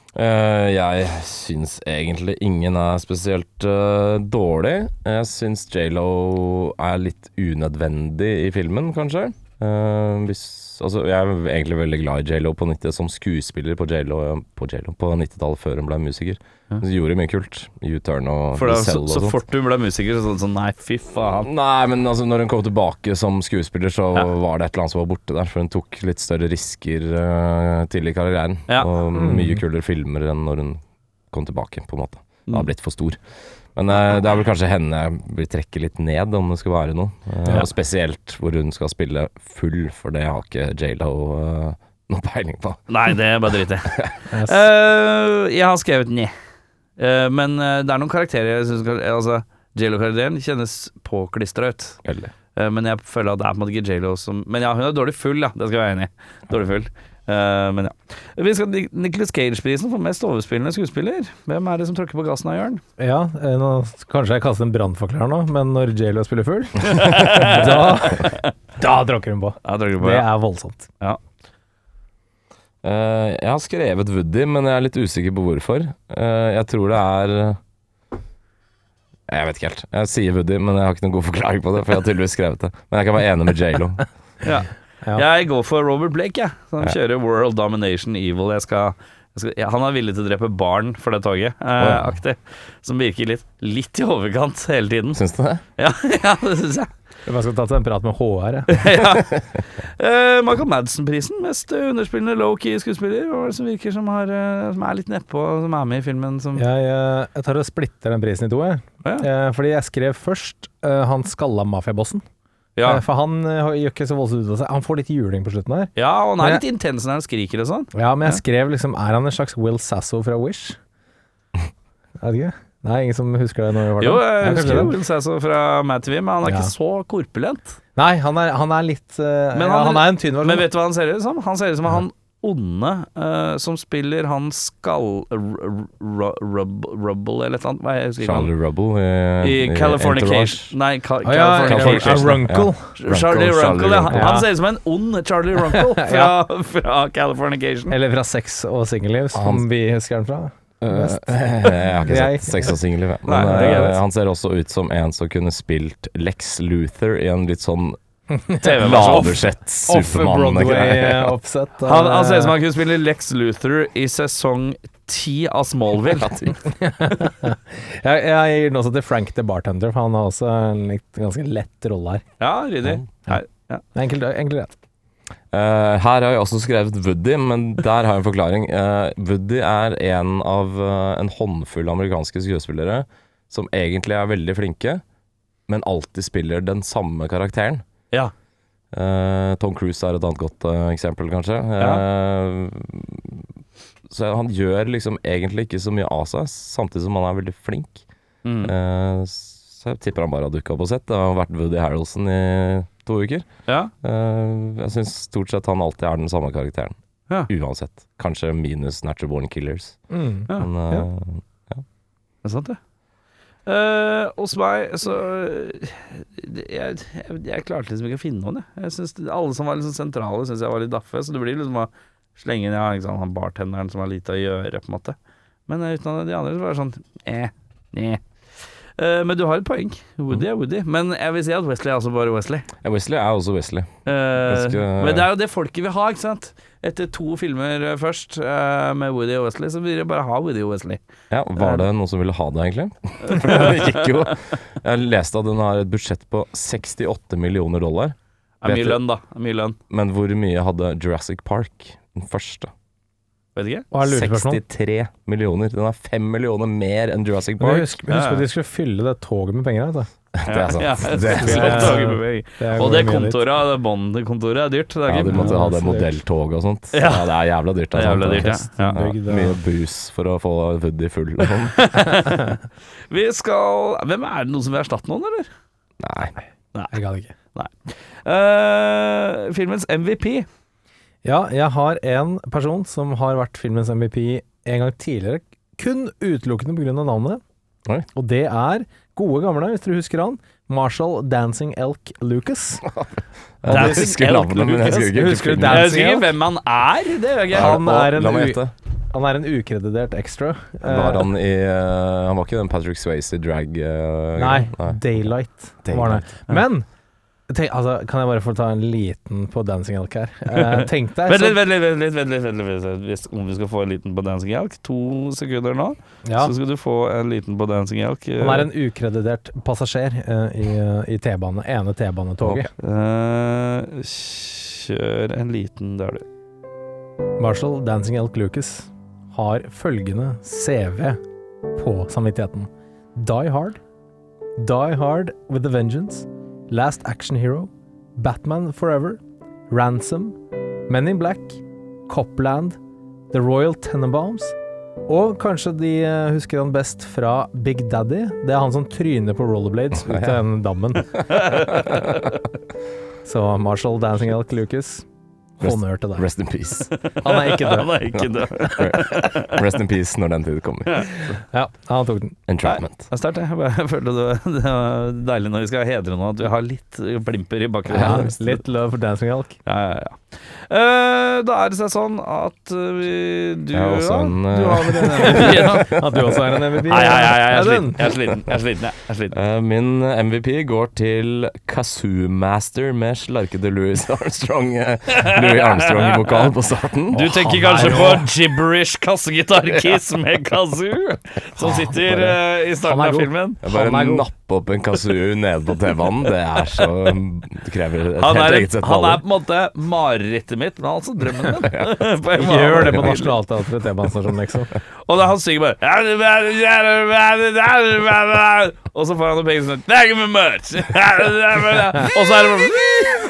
Uh, jeg syns egentlig ingen er spesielt uh, dårlig. Jeg syns J.Lo er litt unødvendig i filmen, kanskje. Eh, hvis, altså, jeg er egentlig veldig glad i J.Lo på 90 som skuespiller på J.Lo på, på 90-tallet, før hun ble musiker. Hun gjorde mye kult. U-turn og For da, sånt så, Cell og så sånt. fort hun ble musiker, så sånn sånn Nei, fy faen. Nei, men altså, når hun kom tilbake som skuespiller, så Ja. var det et eller annet som var borte der. For hun tok litt større risker uh, tidlig i karrieren. Ja. Og Mm. mye kulere filmer enn når hun kom tilbake, på en måte. Hun Mm. har blitt for stor. Men eh, det er vel kanskje henne jeg vil trekke litt ned, om det skal være noe. Eh, Ja. Og spesielt hvor hun skal spille full, for det har ikke J.Lo uh, noe peiling på. Nei, det er bare drit i. Yes. uh, jeg har skrevet ned. uh, men uh, det er noen karakterer jeg syns Altså, J.Lo-karakteren kjennes påklistra ut. Veldig. Eh, men jeg føler at det er på en måte ikke J.Lo som Men ja, hun er dårlig full, ja. Det skal jeg være enig i. Dårlig full. Eh, men ja. Vi skal Nicholas Cage-prisen for mest overspillende skuespiller. Hvem er det som tråkker på gassen av Jørn? Ja, eh, nå, kanskje jeg kaster en brannfakkel her nå, men når J.Lo spiller full, da, da tråkker hun på. På, Det ja. er voldsomt. Eh, jeg har skrevet Woody, men jeg er litt usikker på hvorfor. Uh, jeg tror det er Jeg vet ikke helt. Jeg sier Woody, men jeg har ikke noen god forklaring på det. For jeg har tydeligvis skrevet det Men jeg kan være enig med J.Lo. Ja. Ja. Jeg går for Robert Blake, jeg. Ja. han kjører World Domination Evil. Jeg skal, jeg skal, ja, han er villig til å drepe barn for det toget, eh, aktig. Som virker litt, litt i overkant hele tiden. Syns du det? Ja, ja det syns jeg. Jeg skal ta en prat med HR, jeg. ja. Eh, Michael Madsen-prisen. Mest underspillende low-key skuespiller. Hva er det som virker som, har, eh, som er litt nedpå, som er med i filmen? Som, Jeg, eh, jeg tar og splitter den prisen i to, jeg. Ja. Eh, Fordi jeg skrev først eh, han skalla mafiabossen. Ja. Eh, For han eh, gjør ikke så voldsomt ut av seg. Han får litt juling på slutten her. ja, og han er Men litt intens når han skriker og sånn. Ja, men jeg skrev liksom Er han en slags Will Sasso fra Wish? er det ikke. Nei, ingen som husker det? Når det var Jo, jeg husker det. Will Sasso fra Mad TV, men han er Ja. ikke så korpulent. Nei, han er, han er litt uh, Men ja, han- han, er en tynn versjon. Men vet du hva han ser ut som? Han ser ut som han onde uh, som spiller han skall... Rubble eller et eller annet. Charlie Rubble i, California I Californication. Nei, California ja, Californication. Runkle. Ja. Charlie Runkle, ja. Charlie Han ser ut som en ond Charlie Runkle fra, fra Californication. Eller fra Sex og singelliv, som Han- vi husker han fra. Uh, jeg har ikke sett Sex og singelliv, men Nei, eh, greit. han ser også ut som en som kunne spilt Lex Luther i en litt sånn TV-versjon. Supermann-greie. Off-Broadway-oppsett. Han, han ser ut som han kunne spille Lex Luthor i sesong ti av Smallville. jeg, jeg gir den også til Frank the Bartender, for han har også en litt, ganske lett rolle her. Ja, ryddig. Ja. Enkelt, enkelt rett. Uh, her har jeg også skrevet Woody, men der har jeg en forklaring. Uh, Woody er en av uh, en håndfull amerikanske skuespillere som egentlig er veldig flinke, men alltid spiller den samme karakteren. Ja. Uh, Tom Cruise er et annet godt uh, eksempel, kanskje. Uh, så han gjør liksom egentlig ikke så mye av seg, samtidig som han er veldig flink. Mm. Eh, så jeg tipper han bare har dukka opp og sett. Det har vært Woody Harrelson i to uker. ja. Eh, jeg syns stort sett han alltid er den samme karakteren. Ja. Uansett. Kanskje minus Natural Born Killers. Mm. Ja, Men ja. Det er sant, det. Eh, hos meg så jeg, jeg, jeg klarte liksom ikke å finne noen, jeg. jeg synes alle som var liksom sentrale, syns jeg var litt daffe. Så det blir liksom å slenge inn ja, sant, han bartenderen som har lite å gjøre, på en måte. Men eh, uten de andre så var det sånn eh, eh. Uh, men du har et poeng. Woody er Woody. Men jeg vil si at Wesley er også bare Wesley. ja, Wesley er også Wesley. Uh, Ganske- Men det er jo det folket vil ha, ikke sant? Etter to filmer eh, først uh, med Woody og Wesley, så vil jeg bare ha Woody og Wesley. Ja, Var det noen som ville ha det, egentlig? For det gikk jo Jeg leste at den har et budsjett på 68 millioner dollar. Det er mye lønn, da. Det er Mye lønn. Men hvor mye hadde Jurassic Park, den første? Vet ikke. Og 63 millioner. Den er 5 millioner mer enn Jurassic Park. husk, husk at de skulle fylle det toget med penger. Vet du. Det er sant. Ja, Det er sant. Det er, Det Og det kontoret, det Bond-kontoret er dyrt. Det er Ja, du måtte ha det modelltoget og sånt. Ja. Ja, det er jævla dyrt. Det er jævla dyrt, ja. ja. Ja. Mye brus for å få Woody full og sånn. Vi skal Hvem er det noen som vil erstatte noen, eller? Nei. Jeg gadd ikke. Eh, filmens MVP. Ja, jeg har en person som har vært filmens MVP en gang tidligere, kun utelukkende pga. navnet. Oi. Og det er gode gamle, hvis dere husker han, Marshall Dancing Elk Lucas. Ja, jeg husker navnet, men jeg husker ikke Husker du. Jeg husker ikke hvem han er. Det gjør jeg Han er en La meg u- gjette. Han er en ukreditert extra. Var Eh, han i uh, Han var ikke den Patrick Swayze drag uh, Nei, Daylight var det. Daylight. Men tenk, altså, kan jeg bare få ta en liten på Dancing Elk her? Eh, tenk deg Vent litt, vent litt, vent litt, vent litt, vent litt, vent litt. Hvis, om vi skal få en liten på Dancing Elk, to sekunder nå, ja, så skal du få en liten på Dancing Elk. Han er en ukreditert passasjer eh, i, i T-bane, ene T-banetoget. Eh, Kjør en liten der, du. Marshall Dancing Elk Lucas har følgende CV på samvittigheten. Die Hard, Die Hard with a Vengeance, Last Action Hero, Batman Forever, Ransom, Men in Black, Copland, The Royal Tenenbaums, og kanskje de eh, husker han best fra Big Daddy. Det er han som tryner på rollerblades ut av den dammen. Så Marshall Dancing Elk Lucas, honnør til deg. Rest in peace. Han er ikke død. Han er ikke død. Rest in peace når den tid kommer. Ja, han tok den. Entrapment. Det er sterkt, jeg. Jeg følte det det var deilig når vi skal hedre noe, at vi har litt blimper i Ja, bakgrunnen. litt love for Dancing Elk. Ja, ja, ja. Eh, da er det seg sånn at eh, vi, du ja, en, Du eh, har vel en MVP, ja. At du også er en MVP? Nei, nei, nei, jeg er sliten. Jeg er sliten. Jeg er sliten. Jeg er sliten. Eh, min MVP går til Kazoo Master med slarkede Louis Armstrong Louis Armstrong-vokalen på starten. Du tenker kanskje på gibberish kassegitarkiss med kazoo, som sitter uh, i starten av filmen. Jeg bare Han er god. nappe opp en kazoo nede på T-banen. Det er så Det krever et helt eget sett han er på en måte marerittet mitt, men altså drømmen min. Gjør det på Nationaltheatret T-banestasjonen, liksom. Og da han synger bare Og så får han noen penger sånn Thank you very much. Og så er det bare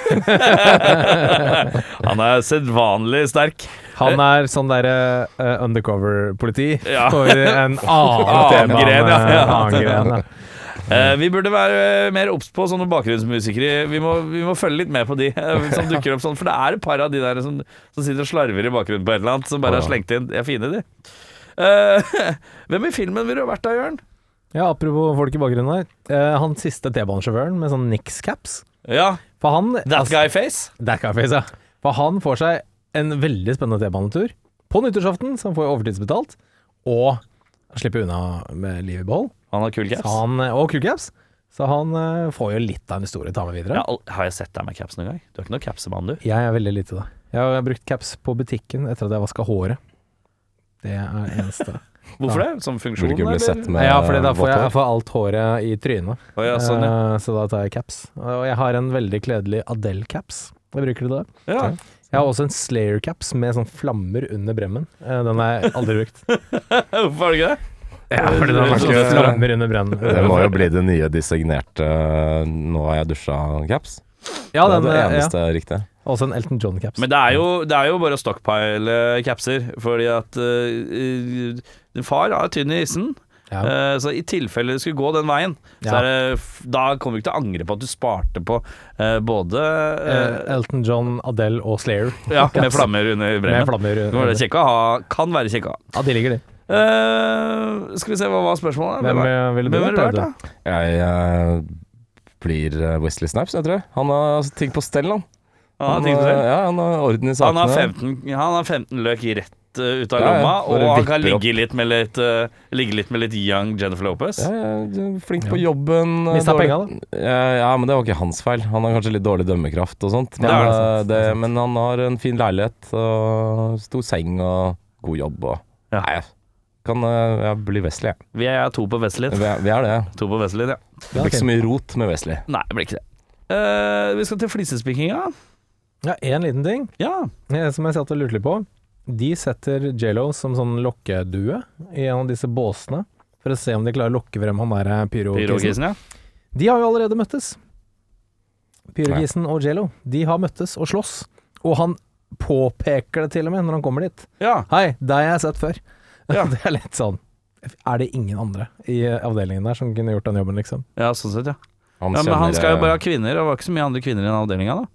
Han er sedvanlig sterk. Han er sånn derre uh, undercover-politi Ja. for en annen Annen T-bane. gren, ja. Eh, vi burde være mer obs på sånne bakgrunnsmusikere. Vi må, vi må følge litt med på de eh, som dukker opp sånn. For det er et par av de der som, som sitter og slarver i bakgrunnen på et eller annet, som bare har slengt inn. De er fine, de. Eh, hvem i filmen ville du vært da, Jørn? ja, apropos folk i bakgrunnen her. Eh, han siste T-banesjåføren med sånn Nix-caps. Ja, For han That altså- Guy Face. That guy face, ja. For han får seg en veldig spennende T-banetur på nyttårsaften, så han får overtidsbetalt, og Slipper unna med livet i behold. Han har kul Så caps. han, og kul caps. Så han uh, får jo litt av en historie å ta med videre. Ja, al- har jeg sett deg med caps noen gang? Du er ikke noen capsemann, du? Jeg er veldig lite det. Jeg har brukt caps på butikken etter at jeg vaska håret. Det er eneste. Hvorfor det? Som funksjon, Burde ikke bli sett med ja, fordi da får jeg, hår. jeg får alt håret i trynet. Å, ja, sånn, ja. Eh, Så da tar jeg caps. Og jeg har en veldig kledelig Adele-caps. Jeg bruker det da. ja. Jeg har også en Slayer-caps med sånn flammer under bremmen. Eh, Den har jeg aldri brukt. Hvorfor har du ikke det? Ja, fordi den har ikke- flammer under brennen. Det må jo bli det nye designerte uh, 'nå har jeg dusja'-caps. Ja, det er den, det eneste ja. riktige. Også en Elton John-caps. Men det er jo, det er jo bare å stockpile capser, fordi at uh, far er tynn i issen. Ja. Eh, så i tilfelle det skulle gå den veien, så Ja. er det, da kommer du ikke til å angre på at du sparte på uh, både Eh, eh, Elton John, Adele og Slayer. Ja, med flammer under. Det kan være kjekke å ha. Kan være kjekke å ha. Ja, de ligger, de. Eh, skal vi se, hva var spørsmålet? Hvem var- eh, ville du Hvem vært? ville du Audun? vært, da? Jeg eh, blir Wesley Snipes, jeg tror. Han har ting på stell, han. Han har på seg. Ja, han har orden i Han har 15, han har 15 løk rett ut av Ja, lomma, og han kan ligge litt med litt, uh, ligge litt med litt young Jennifer Lopez. Ja, ja, flink på jobben. Mista penga, da. Ja, ja, men det var ikke hans feil. Han har kanskje litt dårlig dømmekraft og sånt. Men, det det det, men han har en fin leilighet og stor seng og god jobb og Ja. Nei, jeg kan eh, jeg bli Wesley, jeg. Vi er to på Wesley. Vi, er- vi er det. To på Wesley, ja. Det blir ikke så mye rot med Wesley. Nei, det blir ikke det. Eh, vi skal til flisespikkinga. Ja, én liten ting Ja. eh, som jeg satt og lurte litt på. De setter Jello som sånn lokkedue i en av disse båsene, for å se om de klarer å lokke frem han der pyrokisen. Pyrokisen, ja. De har jo allerede møttes. Pyrokisen og Jello. De har møttes og slåss. Og han påpeker det til og med når han kommer dit. Ja. Hei, deg har jeg sett før. Ja. det er litt sånn Er det ingen andre i avdelingen der som kunne gjort den jobben, liksom? ja, sånn sett, ja. Han ja men han skal jo eh, bare ha kvinner, og det var ikke så mye andre kvinner i den avdelinga, da.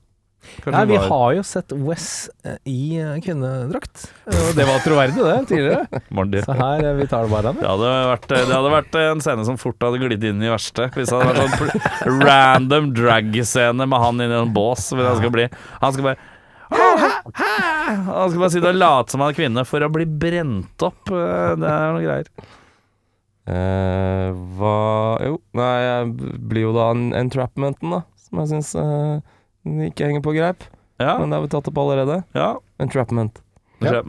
Kanskje Nei, vi var- har jo sett Wes eh, i eh, kvinnedrakt. Og det var troverdig, det, tidligere. Så her, eh, vi tar det bare an. Det det hadde vært en scene som fort hadde glidd inn i verste. Hvis det hadde vært sånn random drag-scene med han inni en bås. Han skal bli Han skal bare? Han skal bare sitte og late som han er kvinne for å bli brent opp. Eh, Det er noe greier. eh, hva Jo, nei, jeg blir jo da en entrapmenten, da. Som jeg syns ikke henger på greip. Ja, Men det har vi tatt opp allerede. ja. Entrapment. Ja.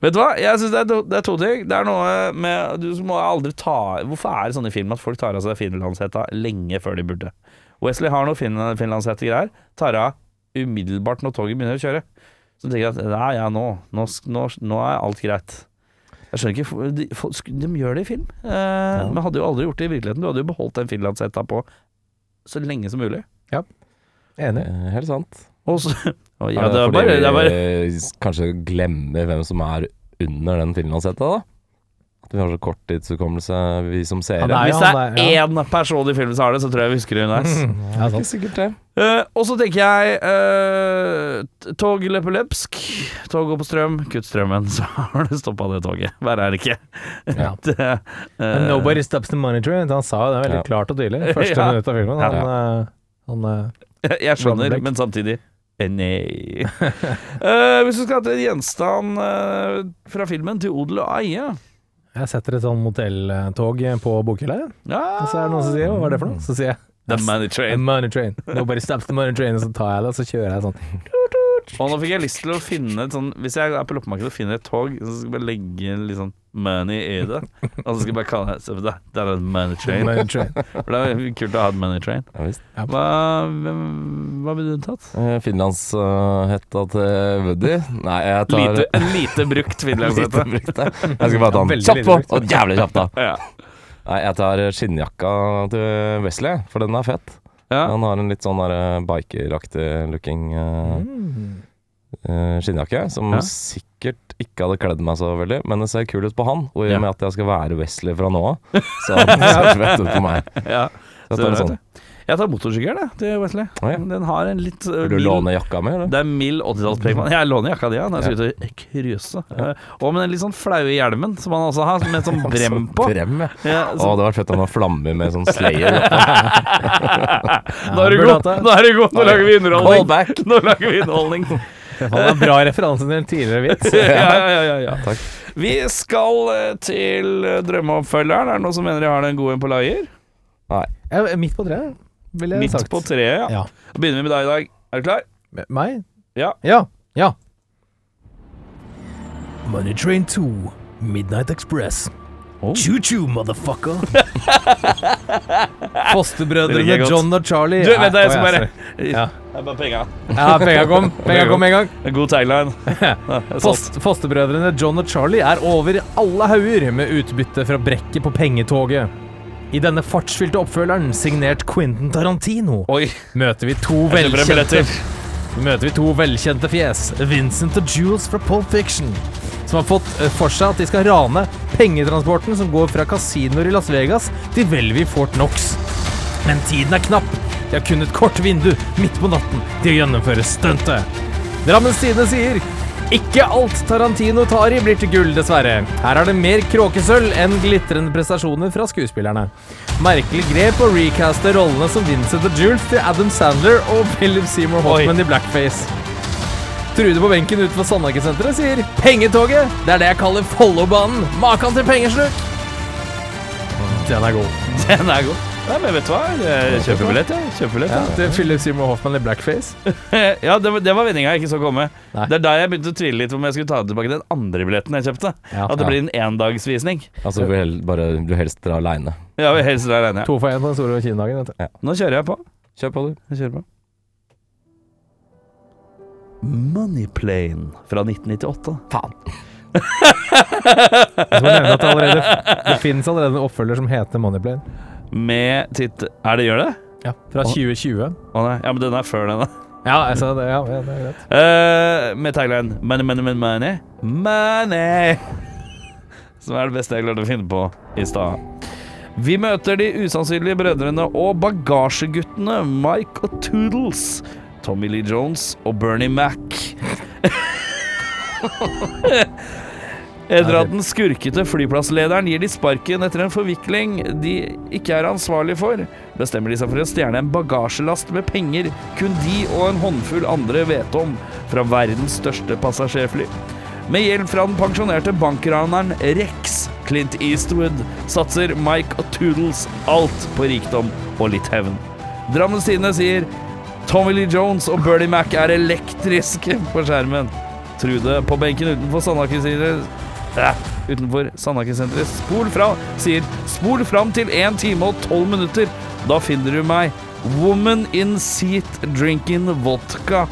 Vet du hva? Jeg synes det, det er to ting. Det er noe med Du må aldri ta Hvorfor er det sånn i film at folk tar av seg finlandshetta lenge før de burde? Wesley har noe fin, finlandshette-greier. Tar av umiddelbart når toget begynner å kjøre. Så tenker jeg at nei, ja, nå, nå, nå, nå er alt greit. Jeg skjønner ikke De, de gjør det i film, eh, men hadde jo aldri gjort det i virkeligheten. Du hadde jo beholdt den finlandshetta på så lenge som mulig. Enig. Eh, helt sant. Og så, og ja, det er bare, det er bare kanskje glemme hvem som er under den finlandshetta, da? Vi har så kort tidshukommelse, vi som seere. Ja, det Hvis det er én ja. person i filmen som har det, så tror jeg vi husker det underveis. Ja, ikke sikkert det. Uh, og så tenker jeg uh, Tog Lepolepsk. Tog går på strøm, kutt strømmen, så har du stoppa det toget. Verre er det ikke. Ja. det, eh, Nobody stops the monitor. Han sa jo det veldig Ja. klart og tydelig. Første Ja. minutt av filmen. Han, han jeg skjønner, men samtidig eh, Nei. Hvis du skal til en gjenstand fra filmen til odel og eie Jeg setter et sånn motelltog på bokhylla, ja, og så er det noen som sier 'hva var det for noe?' Så sier jeg The Money Train. Train. money train. Nobody stops the money train. Og så tar jeg det, og så kjører jeg sånn. Og nå fikk jeg lyst til å finne et sånn Hvis jeg er på loppemarkedet og finner et tog, så skal jeg bare legge litt sånn money i det. Og så skal jeg bare kalle det det, det er en money train. Money train. For det er kult å ha et money train. Ja, visst. Hva, hvem, hva ville du tatt? Eh, Finlandshetta til Woody? Nei, jeg tar Lite, en lite brukt finlandshette. Jeg skal bare ta den kjapt på! Og jævlig kjapt, da. Ja. Nei, jeg tar skinnjakka til Wesley, for den er fett. Ja. Han har en litt sånn eh, bikeraktig looking uh, Mm. uh, skinnjakke, som Ja. sikkert ikke hadde kledd meg så veldig, men det ser kul ut på han. Og i og med at jeg skal være Wesley fra nå av, så det han fett ut på meg. ja. Så jeg tar en sånn. Jeg. Tar motorsykkelen jeg, til Wesley. Ah, ja. Den har en litt uh, Vil du låne jakka mi. Det er mild 80-tallspreg. Jeg låner jakka di ja, når jeg skal ut og cruise. Eh, Og med den litt sånn flaue hjelmen som han også har, med sånn brem på. Brem, ja. Ja, Å, så, det var fett om han flammer med sånn slayer. nå er du burde god! Nå er du god! Nå lager vi underholdning! Nå lager vi underholdning. Det var en bra referanse til en tidligere vits. Ja, ja, ja, ja, ja. Takk. Vi skal eh, til eh, drømmeoppfølgeren. Er det noen som mener de har den gode på lager? Jeg er midt på treet, ville jeg Midt sagt. på treet, ja. Ja. Da begynner vi med deg i dag. Er du klar? Me- Meg? Ja. Ja. Ja. Money Train 2, Midnight Express. Oh. Choo-choo, motherfucker. Det Fosterbrødrene jeg godt. John og Charlie. Du, vent da, jeg skal bare. Ja. Det er bare penga. Ja, penga kom. Penga kom en gang. En god tagline. Ja, jeg er solgt. Fost, fosterbrødrene John og Charlie er over alle hauger med utbytte fra brekket på pengetoget. I denne fartsfylte oppfølgeren, signert Quentin Tarantino, Oi, møter vi to velkjente møter vi to velkjente fjes, Vincent og Jules fra Pulp Fiction, som har fått eh, for seg at de skal rane pengetransporten som går fra kasinoer i Las Vegas til Velvi Fort Knox. Men tiden er knapp. De har kun et kort vindu midt på natten til å gjennomføre stuntet. Drammens Tidende sier ikke alt Tarantino tar i blir til gull, dessverre. Her er det mer kråkesølv enn glitrende prestasjoner fra skuespillerne. Merkelig grep å recaste rollene som Vincent og Jules til Adam Sandler og Philip Seymour Hoffman i blackface. Trude på benken utenfor Sandhagesenteret sier 'Pengetoget'. Det er det jeg kaller Follobanen. Makan til pengesluk. Den er god. Den er god. Ja, men vet du hva? Jeg kjøper billett, jeg. Kjøper billett, Ja, jeg. til Philip Seymour Hoffman i blackface. Ja, det var, det var vendinga jeg ikke så komme. Nei. Det er da jeg begynte å tvile litt om jeg skulle ta tilbake den andre billetten jeg kjøpte. Ja. At det blir en endagsvisning. Altså, du vil bare du helst dra aleine. Ja, vi helst er alene. Ja. To for én på den store kinodagen. du. Nå kjører jeg på. Kjør på, du. Jeg kjører på. Moneyplane fra 1998. Faen. Jeg skal nevne at det, allerede, det finnes allerede en oppfølger som heter Moneyplane. Med titt... Er det gjør det? Ja, Fra 2020. Å nei, ja, men den er før den, da. Ja, sa det, ja, ja, det er greit. Eh, med tagline Money, money, money, money. Money! Som er det beste jeg klarte å finne på i stad. Vi møter de usannsynlige brødrene og bagasjeguttene Mike og Toodles. Tommy Lee Jones og Bernie Mac. Etter at den skurkete flyplasslederen gir de sparken etter en forvikling de ikke er ansvarlig for, bestemmer de seg for å stjele en bagasjelast med penger kun de og en håndfull andre vet om, fra verdens største passasjerfly. Med hjelp fra den pensjonerte bankraneren Rex Clint Eastwood satser Mike og Toodles alt på rikdom og litt hevn. Drammens Tidende sier Tommy Lee Jones og Bernie Mac er elektriske på skjermen. Trude på benken utenfor Sandaker sier Utenfor Sandaker-senteret Spol fra, sier Spol fram til 1 time og 12 minutter. Da finner du meg. Woman in seat drinking vodka.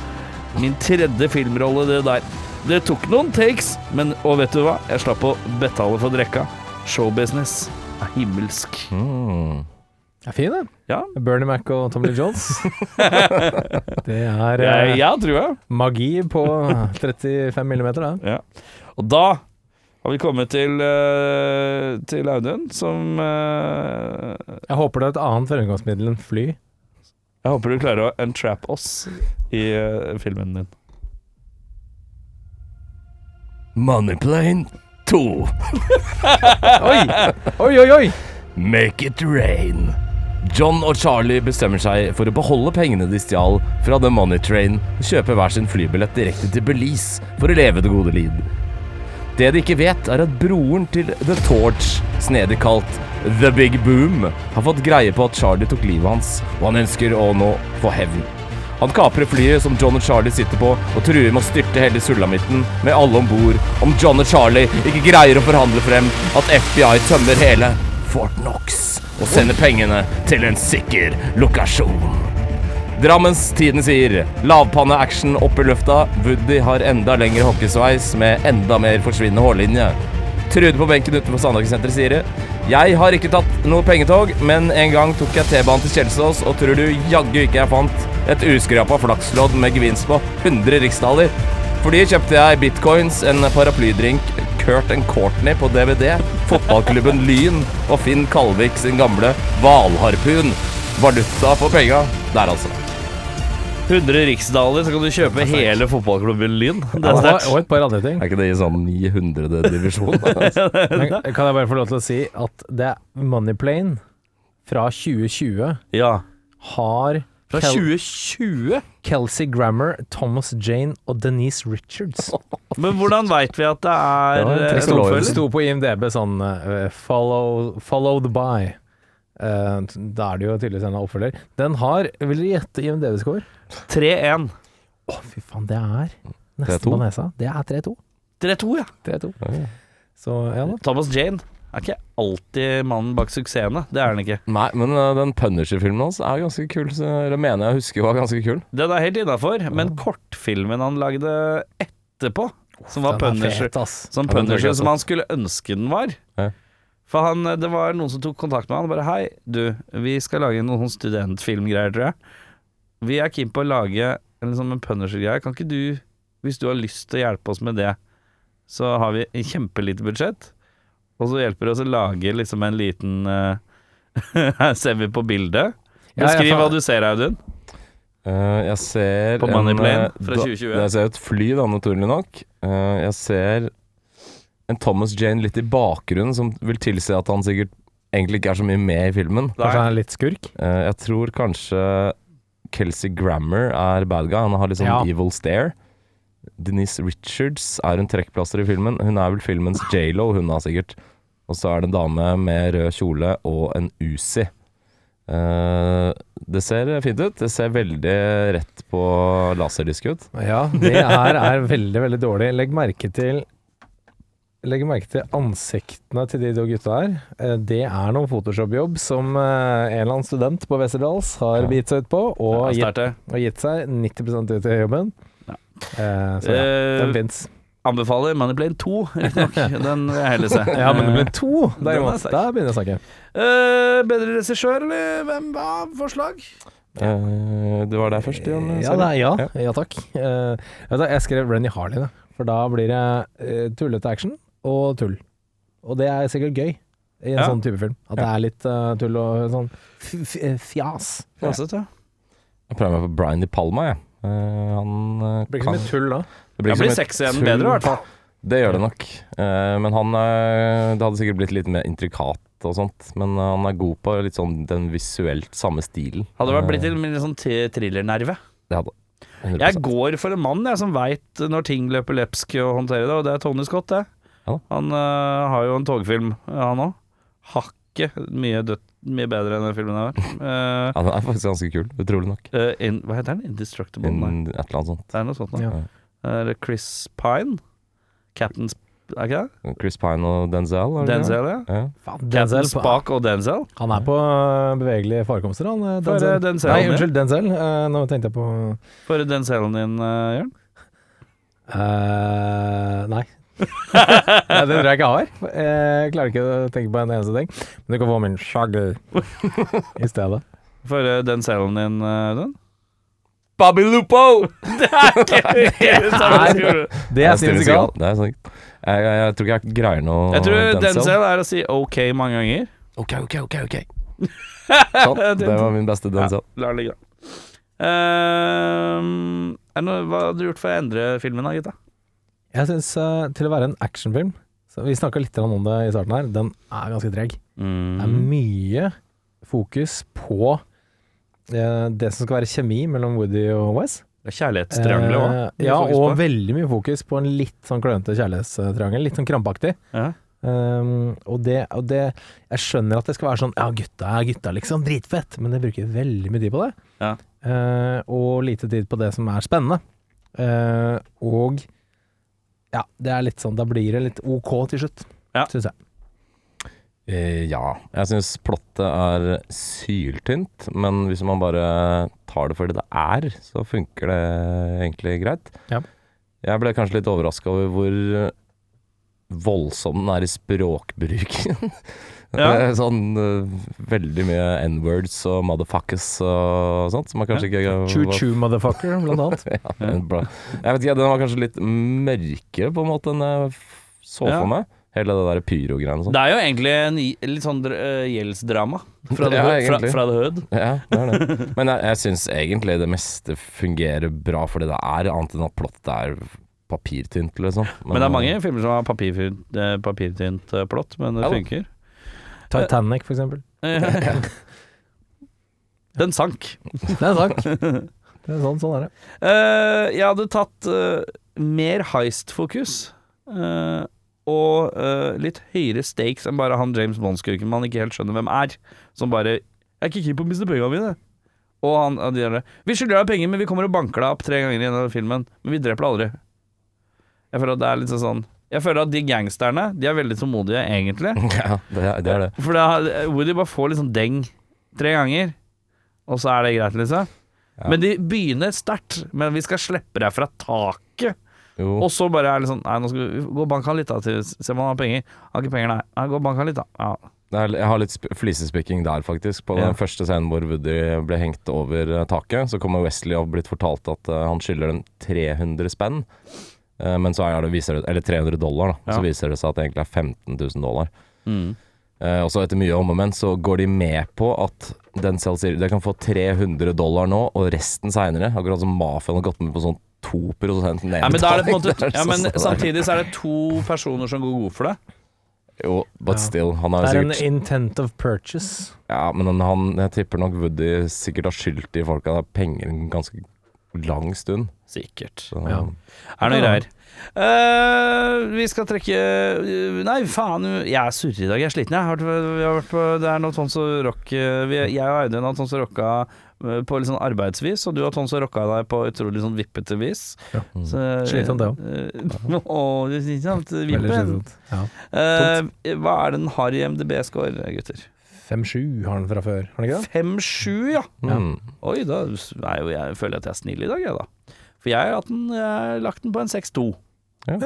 Min tredje filmrolle, det der. Det tok noen takes, men og vet du hva? Jeg slapp å betale for drekka. Showbusiness er himmelsk. Mm. Det er fin, den. Ja, Bernie Mac og Tommy Lee Jones. det er ja, tror jeg. magi på 35 millimeter, det. Ja. Og da har vi kommet til, uh, til Audun, som uh, Jeg håper det er et annet fremgangsmiddel enn fly. Jeg håper du klarer å entrap oss i uh, filmen din. Moneyplane 2. Oi! Oi, oi, oi! Make it rain. John og Charlie bestemmer seg for å beholde pengene de stjal fra The Money Train og kjøpe hver sin flybillett direkte til Belize for å leve det gode liv. Det de ikke vet, er at broren til The Torch, snedig kalt The Big Boom, har fått greie på at Charlie tok livet hans, og han ønsker å nå få hevn. Han kaprer flyet som John og Charlie sitter på, og truer med å styrte hele sulamitten med alle om bord om John og Charlie ikke greier å forhandle frem at FBI tømmer hele Fort Knox og sender pengene til en sikker lokasjon. Drammens Tiden sier lavpanne-action opp i lufta. Woody har enda lengre hockeysveis med enda mer forsvinnende hårlinje. Trude på benken utenfor Sandaker-senteret sier det. Jeg har ikke tatt noe pengetog, men en gang tok jeg T-banen til Kjelsås, og tror du jaggu ikke jeg fant et uskrapa flakslodd med gevinst på 100 riksdaler. For de kjøpte jeg bitcoins, en paraplydrink, Kurt and Courtney på DVD, fotballklubben Lyn og Finn Kalvik sin gamle hvalharpun. Valuta for penga der, altså. 100 riksdaler, så kan du kjøpe hele fotballklubben Lyn. Det er sterkt. og et par andre ting. Er ikke det i sånn 900. divisjon? Altså? Men kan jeg bare få lov til å si at det er Moneyplane fra 2020 Ja. har Fra Kel- 2020? Kelsey Grammer, Thomas Jane og Denise Richards. Men hvordan veit vi at det er Det eh, Det sto på IMDb sånn uh, follow, 'Followed by'. Eh, da er det jo tydeligvis en oppfølger. Den har Vil dere gjette IMDv-score? 3-1. Å, fy faen, det er nesten 3-2. på nesa. Det er 3-2. 3-2, ja. 3-2. Ja. Så ja da. Thomas Jane er ikke alltid mannen bak suksessene. Det er han ikke. Nei, men uh, den Punisher-filmen hans er ganske kul. Så jeg mener jeg husker var ganske kul. Den er helt innafor, men kortfilmen han lagde etterpå, som var Den er Punisher fet. Som Punisher som han skulle ønske den var. Ja. For han, det var noen som tok kontakt med han og bare Hei, du, vi skal lage noen studentfilmgreier, tror jeg. Vi er keen på å lage en liksom en Punisher-greie. Kan ikke du, hvis du har lyst til å hjelpe oss med det, så har vi en kjempelite budsjett, og så hjelper det oss å lage liksom en liten uh, Her ser vi på bildet. Beskriv ja, hva du ser, Audun. Uh, jeg ser På Moneyplane fra fra da- Jeg ser et fly, da, naturlig nok. Uh, jeg ser en Thomas Jane litt i bakgrunnen, som vil tilsi at han sikkert egentlig ikke er så mye med i filmen. Kanskje han er litt skurk? Uh, jeg tror kanskje Kelsey Grammer er bad guy. Han har litt sånn Ja. evil stare. Denise Richards er en trekkplaster i filmen. Hun er vel filmens J.Lo, hun da sikkert. Og så er det en dame med rød kjole og en Uzi. Eh, det ser fint ut. Det ser veldig rett på laserdisk ut. Ja, det her er veldig, veldig dårlig. Legg merke til Legg merke til ansiktene til de to gutta her. Eh, Det er noen Photoshop-jobb som eh, en eller annen student på Westerdals har Ja. bitt seg ut på, og, gitt, og gitt seg 90% ut i jobben. Ja. Eh, så ja, den fins. Anbefaler Moneyplane 2, riktignok. Den vil jeg heller se. Ja, men det ble to, er derimot. Da begynner jeg å snakke. Uh, bedre regissør, eller hvem var forslag? Uh, du var der først, Jan. Ja, da, ja, Ja. ja takk. Uh, jeg skrev Renny Harley, da. For da blir det tullete action og tull. Og det er sikkert gøy i en Ja. sånn type film. At det er litt uh, tull og sånn f f fjas. Fasete, ja. Jeg prøver meg på Brian De Palma, jeg. Uh, han uh, Det blir ikke kan- så mye tull da. det blir, blir igjen sexscenen bedre, i hvert fall. Det gjør det nok. Eh, men han eh, Det hadde sikkert blitt litt mer intrikat og sånt. Men eh, han er god på litt sånn den visuelt samme stilen. Hadde det vært blitt Eh, litt sånn thrillernerve. Det hadde 100%. Jeg går for en mann jeg, som veit når ting løper lepsk å håndtere det, og det er Tony Scott, det. Ja. Han eh, har jo en togfilm, han òg. Hakket mye, dødt, mye bedre enn den filmen her. Uh, Ja, den er faktisk ganske kul, utrolig nok. in, hva heter den? Indestructible? Nei, In, et eller annet sånt. det er noe sånt Da. Ja. Er det Chris Pine? Captain Sp Er ikke det? Chris Pine og Denzel. er det det? Denzel, ja. Ja. Faen, Captain Denzel på, Spak og Denzel. han er på eh, bevegelige forekomster, han. eh, For Denzel. eh, Denzel Nei, unnskyld, Denzel. Eh, nå tenkte jeg på For Denzelen din, uh, Jørn. eh, Nei. Nei, det tror jeg ikke jeg har. Jeg klarer ikke å tenke på en eneste ting. Men du kan få min shagger i stedet. For den selen din, uh, den. Bobby Lupo! Det er ikke det gjorde det. Er. Det er sant. Jeg, jeg, jeg tror ikke jeg greier noe Jeg tror Denzel er å si OK mange ganger. Ok, ok, ok, ok. Sånn, det var min beste Denzel. La det ligge, da. Ehm, er noe, hva har du gjort for å endre filmen, da, gutta? Jeg syns til å være en actionfilm så Vi snakka litt om det i starten her. Den er ganske treg. Det er Mm. mye fokus på uh, det som skal være kjemi mellom Woody og Wes. Kjærlighetstriangelet òg. Uh, ja, og veldig mye fokus på en litt sånn klønete kjærlighetstriangel. Litt sånn krampaktig. ja. Um, og, det, og det Jeg skjønner at det skal være sånn Ja, gutta er gutta, liksom. Dritfett. Men jeg bruker veldig mye tid på det. Ja. Uh, og lite tid på det som er spennende. Uh, og ja, det er litt sånn Da blir det litt OK til slutt, Ja. syns jeg. Eh, ja. Jeg syns plottet er syltynt, men hvis man bare tar det for det det er, så funker det egentlig greit. Ja. Jeg ble kanskje litt overraska over hvor voldsom den er i språkbruken. Ja. Sånn eh, veldig mye n-words og motherfuckers og sånt, som er kanskje ikke Choo-choo motherfucker, blant annet. ja, men bra. Jeg vet ikke, den var kanskje litt mørkere på en måte enn jeg så for meg. Hele det der pyro-greiene. Det er jo egentlig en litt sånn uh, gjeldsdrama fra, Ja, fra, fra the hood. Ja, det er det. Men jeg, jeg syns egentlig det meste fungerer bra for det det er, annet enn at plottet er papirtynt, liksom. Men det er mange filmer som har papirtynt, eh, papirtynt eh, plott, men det Ja funker. Titanic, for eksempel. Den sank. Den sank. Det er sånn, sånn er det. Uh, jeg hadde tatt uh, mer heist-fokus. Uh, og litt høyere stakes enn bare han James Bond-skurken man ikke helt skjønner hvem er. Som bare 'Jeg er ikke keen på å miste pengene mine'. Og han og de der 'Vi skylder deg penger, men vi kommer og banker deg opp tre ganger i denne filmen', men vi dreper deg aldri. Jeg føler at det er litt sånn Jeg føler at de gangsterne, de er veldig tålmodige, egentlig. Ja, det er det. Er det. For er, Woody bare får litt sånn deng tre ganger, og så er det greit, liksom. Ja. Men de begynner sterkt. Men vi skal slippe deg fra taket. Jo. Og så bare er det sånn Nei, nå skal vi gå og banke han litt, da. Til, se om han har penger. Har ikke penger, nei. nei gå og banke han litt, da. Ja. Er, jeg har litt flisespikking der, faktisk. På Ja. den første scenen hvor Woody ble hengt over eh, taket, så kommer Wesley og har blitt fortalt at eh, han skylder dem 300 spenn. Eh, men så er det, viser det, eller 300 dollar, da. Ja. Så viser det seg at det egentlig er 15 000 dollar. Mm. Eh, og så etter mye om og men, så går de med på at den selv sier de kan få 300 dollar nå, og resten seinere. Akkurat som mafiaen har gått med på sånn 2 nedbetaling. ja, men da er det på en måte Ja, men samtidig så er det to personer som går god for det. Jo, but Ja. still. Han har Det er en intent of purchase. Ja, men han- han, jeg tipper nok Woody sikkert har skyldt de folka penger en ganske lang stund. Sikkert. Så, Ja. Er det noe greier. Uh, vi skal trekke Nei, faen, jeg er surre i dag. Jeg er sliten, jeg. Har vi har vært på, det er noe Tons som Rock eh, vi, Jeg og Audun har Tons som Rocka eh, på litt sånn arbeidsvis, og du har sånn som Rocka deg på utrolig sånn vippete vis. Ja. Så, Slitsomt, det òg. Å, Vippen. slitsomt. Ja. Uh, hva er den har i MDB-score, gutter? 5-7 har den fra før, har han ikke det? 5-7, ja. Mm. Oi, da er jo jeg, føler jeg at jeg er snill i dag, jeg, da. For jeg har, den, jeg lagt den på en 6-2. Ja,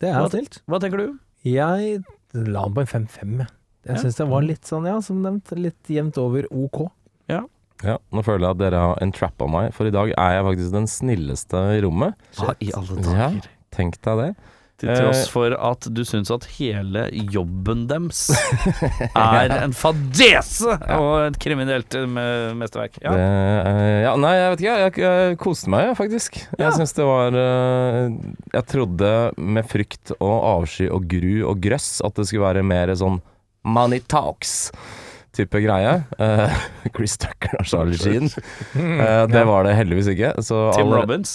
Det er Hva- snilt. Hva tenker du? Jeg la den på en 5-5, jeg. Jeg Ja. syns det var litt sånn, ja, som nevnt, litt jevnt over OK. Ja, nå føler jeg at dere har entrappa meg, for i dag er jeg faktisk den snilleste i rommet. Hva i alle dager. Ja, tenk deg det. Til tross Eh. for at du syns at hele jobben deres er en fadese og et kriminelt eh, mesterverk. Ja. Det, eh, ja, nei, jeg vet ikke. Jeg, jeg koste meg, faktisk. Jeg syns det var eh, Jeg trodde med frykt og avsky og gru og grøss at det skulle være mer sånn Money talks. Type greie. Uh, Chris Tucker og Charlie Sheen. Uh, det var det heldigvis ikke. Så Tim alle- Robbins,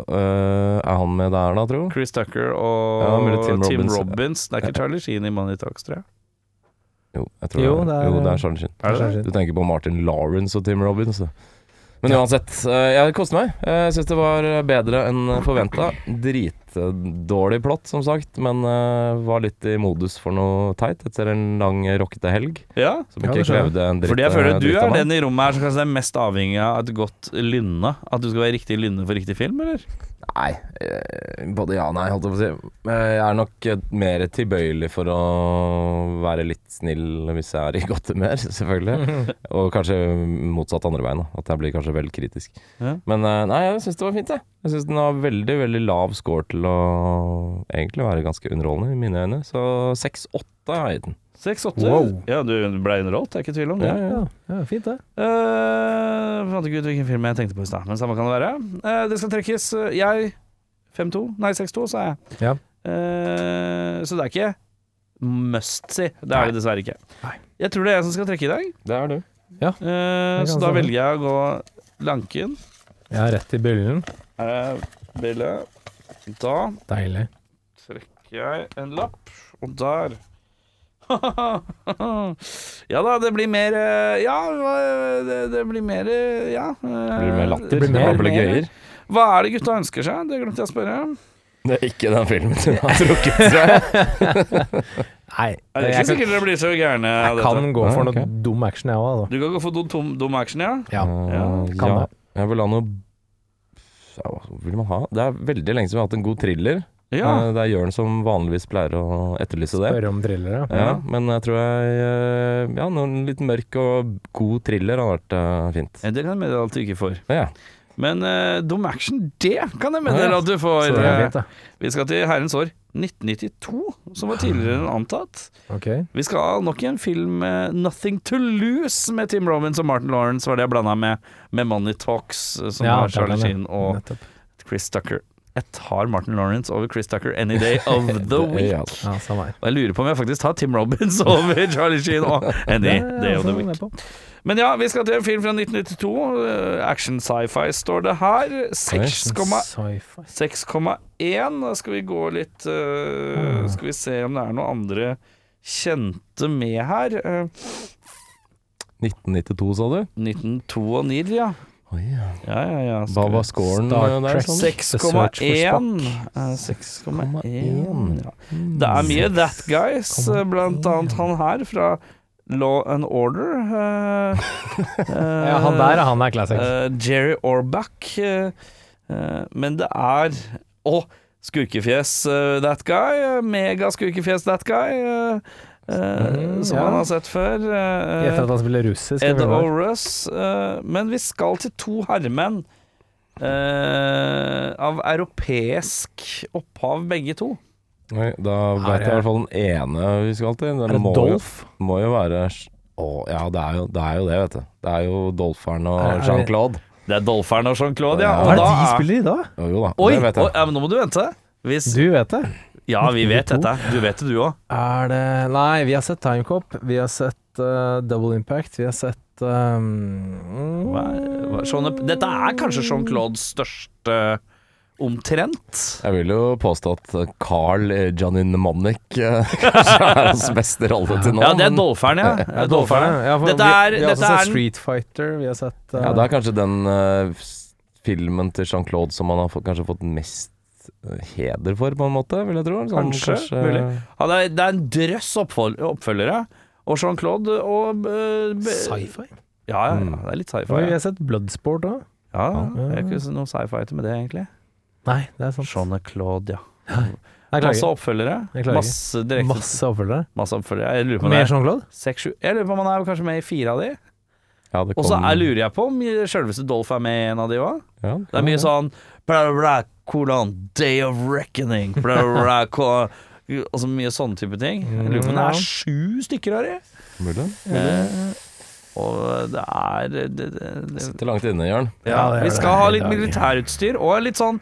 eh, er han med der da, tro? Chris Tucker og Ja, Tim, Tim Robbins. Robbins. Det er ikke Charlie Sheen i Money Talks, tror jeg. Jo, jeg tror Jo, det, er, jo, det er Charlie Sheen. Er det? Du tenker på Martin Lawrence og Tim Robbins. Men uansett, eh, jeg koste meg. Jeg syns det var bedre enn forventa. Dritdårlig plott, som sagt, men uh, var litt i modus for noe teit etter en lang rockete helg. Ja, Som Ja, ikke det krevde en dritt, fordi jeg føler at du er den i rommet her som kanskje er mest avhengig av et godt lynne. At du skal være riktig lynne for riktig film, eller? Nei, eh, både ja og nei, holdt jeg på å si. Eh, Jeg er nok eh, mer tilbøyelig for å være litt snill hvis jeg er i godt humør, selvfølgelig. Og kanskje motsatt andre veien. At jeg blir kanskje vel kritisk. Ja. Men eh, nei, jeg syns det var fint, jeg. Jeg syns den har veldig, veldig lav score til å egentlig være ganske underholdende i mine øyne. Så 6-8 har jeg gitt den. 6-8. Wow. Ja, du ble underholdt, det er ikke tvil om det. Ja, ja. Ja, ja fint det. Uh, fant ikke ut hvilken film jeg tenkte på i stad, men samme kan det være. Uh, det skal trekkes. eh, jeg 5-2, nei 6-2, sa jeg. Ja. Uh, så det er ikke must see. Det er det dessverre ikke. Nei. Jeg tror det er jeg som skal trekke i dag, Det er du. Ja. Uh, så da velger jeg å gå Lanken. Jeg er rett i bølgen. Her er. Da Deilig. trekker jeg en lapp, og der Ja da, det blir mer eh, Ja, det, det blir mer eh, Ja. Det blir mer latter. blir mer- Ablegøyer. Hva er det gutta ønsker seg? Det glemte jeg å spørre. Det er ikke den filmen du har trukket, jeg. Nei, Er det jeg ikke kan, sikkert dere blir så gærne av jeg kan gå for Ja, noe ok. dum action, jeg òg, altså. Du kan gå for dum, tom, dum action, ja? Ja. Ja, kan ja, det. jeg vil ha noe ja, Hva vil man ha? Det er veldig lenge siden vi har hatt en god thriller. Ja. Eh, Det er Jørn som vanligvis pleier å etterlyse det. Spørre om thrillere. Ja, men jeg tror jeg eh, Ja, noen litt mørk og god thriller hadde vært eh, fint. Det kan jeg meddele at du ikke får. Ja. Men uh, dum action, det kan jeg meddele at du får. Vi skal til herrens år 1992, som var tidligere enn antatt. Okay. Vi skal nok nok en film med 'Nothing to Lose' med Tim Robbins og Martin Lawrence, var det jeg blanda med med Money Talks, eh, som Ja, har Charlie Sheen og Nettopp. Chris Tucker. Jeg tar Martin Lawrence over Chris Tucker any day of the week. ja. Og jeg lurer på om jeg faktisk tar Tim Robins over Charlie Sheen og any day of the week. Men ja, vi skal til en film fra 1992. eh, Action sci-fi står det her. 6,1. Da skal vi gå litt uh, Skal vi se om det er noen andre kjente med her. Uh, 1992, sa du? 1992, ja. Oh, yeah. Ja, ja, ja. Hva var scoren eh, der? Sånn? 6,1 Eh, 6,1 ja. Det er mye That Guys, eh, blant annet han her fra Law and Order. Uh, Ja, han der, han er classic. eh, Jerry Orbach. men det er Å, skurkefjes eh, That Guy. Megaskurkefjes That Guy. Mm, som ja. han har sett før. Etter at han spiller russisk. Ed. O'Russ. men vi skal til to herremenn Uh, av europeisk opphav, begge to. Oi, da veit jeg i hvert fall den ene vi skal til. Er Det må, Dolph? Jo, må jo være Å, ja, det er jo det, er jo det vet du. Det er jo Dolpheren Er- og er Jean-Claude. Det er Dolpheren og Jean-Claude, ja. Ja. Hva er det de er- spiller i da? Jo, jo da, Oi, det vet jeg. oi, ja, men nå må du vente. Hvis, Du vet det. ja, vi vet dette. Du vet det, du òg. Er det Nei, vi har sett Timecop. Vi har sett uh, Double Impact. Vi har sett um, Dette er kanskje Jean-Claudes største omtrent. Jeg vil jo påstå at Carl Janin Monic eh, kanskje er hans beste rolle til nå. Ja, det er Dolferen, ja. ja. Er Ja, for Dette vi, er- vi har også sett Street Fighter. Vi har sett uh, Ja, det er kanskje den uh, filmen til Jean-Claude som han har fått, kanskje fått mest eh, heder for, på en måte, vil jeg tro. Sånn, Kanskje, mulig. Ja, det, er, det er en drøss oppfølgere. Og Jean-Claude og uh, sci-fi. Ja, ja, ja, Mm. det er litt sci-fi. vi har sett Bloodsport òg. Ja, det er ikke noe sci-fi med det, egentlig. Nei, det er sant. Jean-Claude, ja. Masse oppfølgere. Masse direkte Masse oppfølgere. Masse oppfølgere. Jeg lurer på om Med er Jean-Claude? Jeg lurer på om han er kanskje med i fire av de. Ja, det Og så er- lurer jeg på om sjølveste Dolph er med i en av de òg. ja, Det er mye sånn bla, bla, bla, kolon, Day of Reckoning bla, bla, kolon, Og så mye sånne type ting. Jeg lurer på om det er sju stykker av de. Mulig. Eh, og det er det, det, det, Sitter langt inne, Jørn. ja, Ja, det Vi det. skal ha litt militærutstyr og litt sånn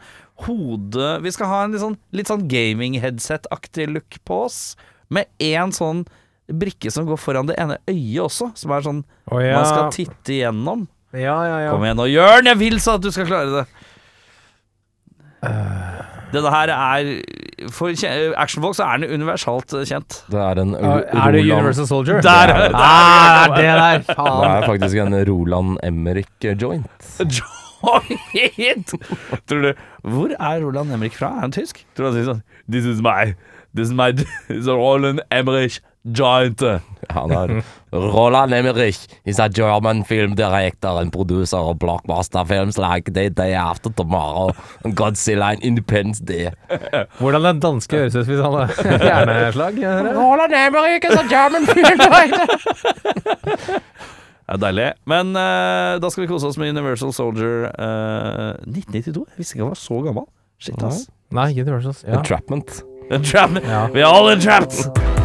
hode Vi skal ha en litt sånn, litt sånn gaming-headset-aktig look på oss. Med én sånn brikke som går foran det ene øyet også, som er sånn oh, ja. man skal titte igjennom. ja, ja, ja. Kom igjen nå, Jørn! Jeg vil så at du skal klare det. Denne her er For actionfolk så er den universalt kjent. Det er en Roland Er det Universal Soldier? Der, Det der, det er det der! Det Faen. er faktisk en Roland Emmerich-joint. Joint! Tror du Hvor er Roland Emmerich fra? Er han tysk? Tror du han sier sånn This is my This is my this is Roland Emmerich Giant. Han er Roland Emmerich is a German film director and producer of blockbuster films like The Day After Tomorrow and Godzilla and Independence Day. Hvordan den danske høres ut hvis han har hjerneslag? Roland Emmerich is a German film director. Ja, deilig. Men uh, da skal vi kose oss med Universal Soldier uh, 1992. Jeg visste ikke han var så gammel. Shit, ass. Nei, Universal. Ja. Entrapment. Entrapment. Ja. We all entrapped!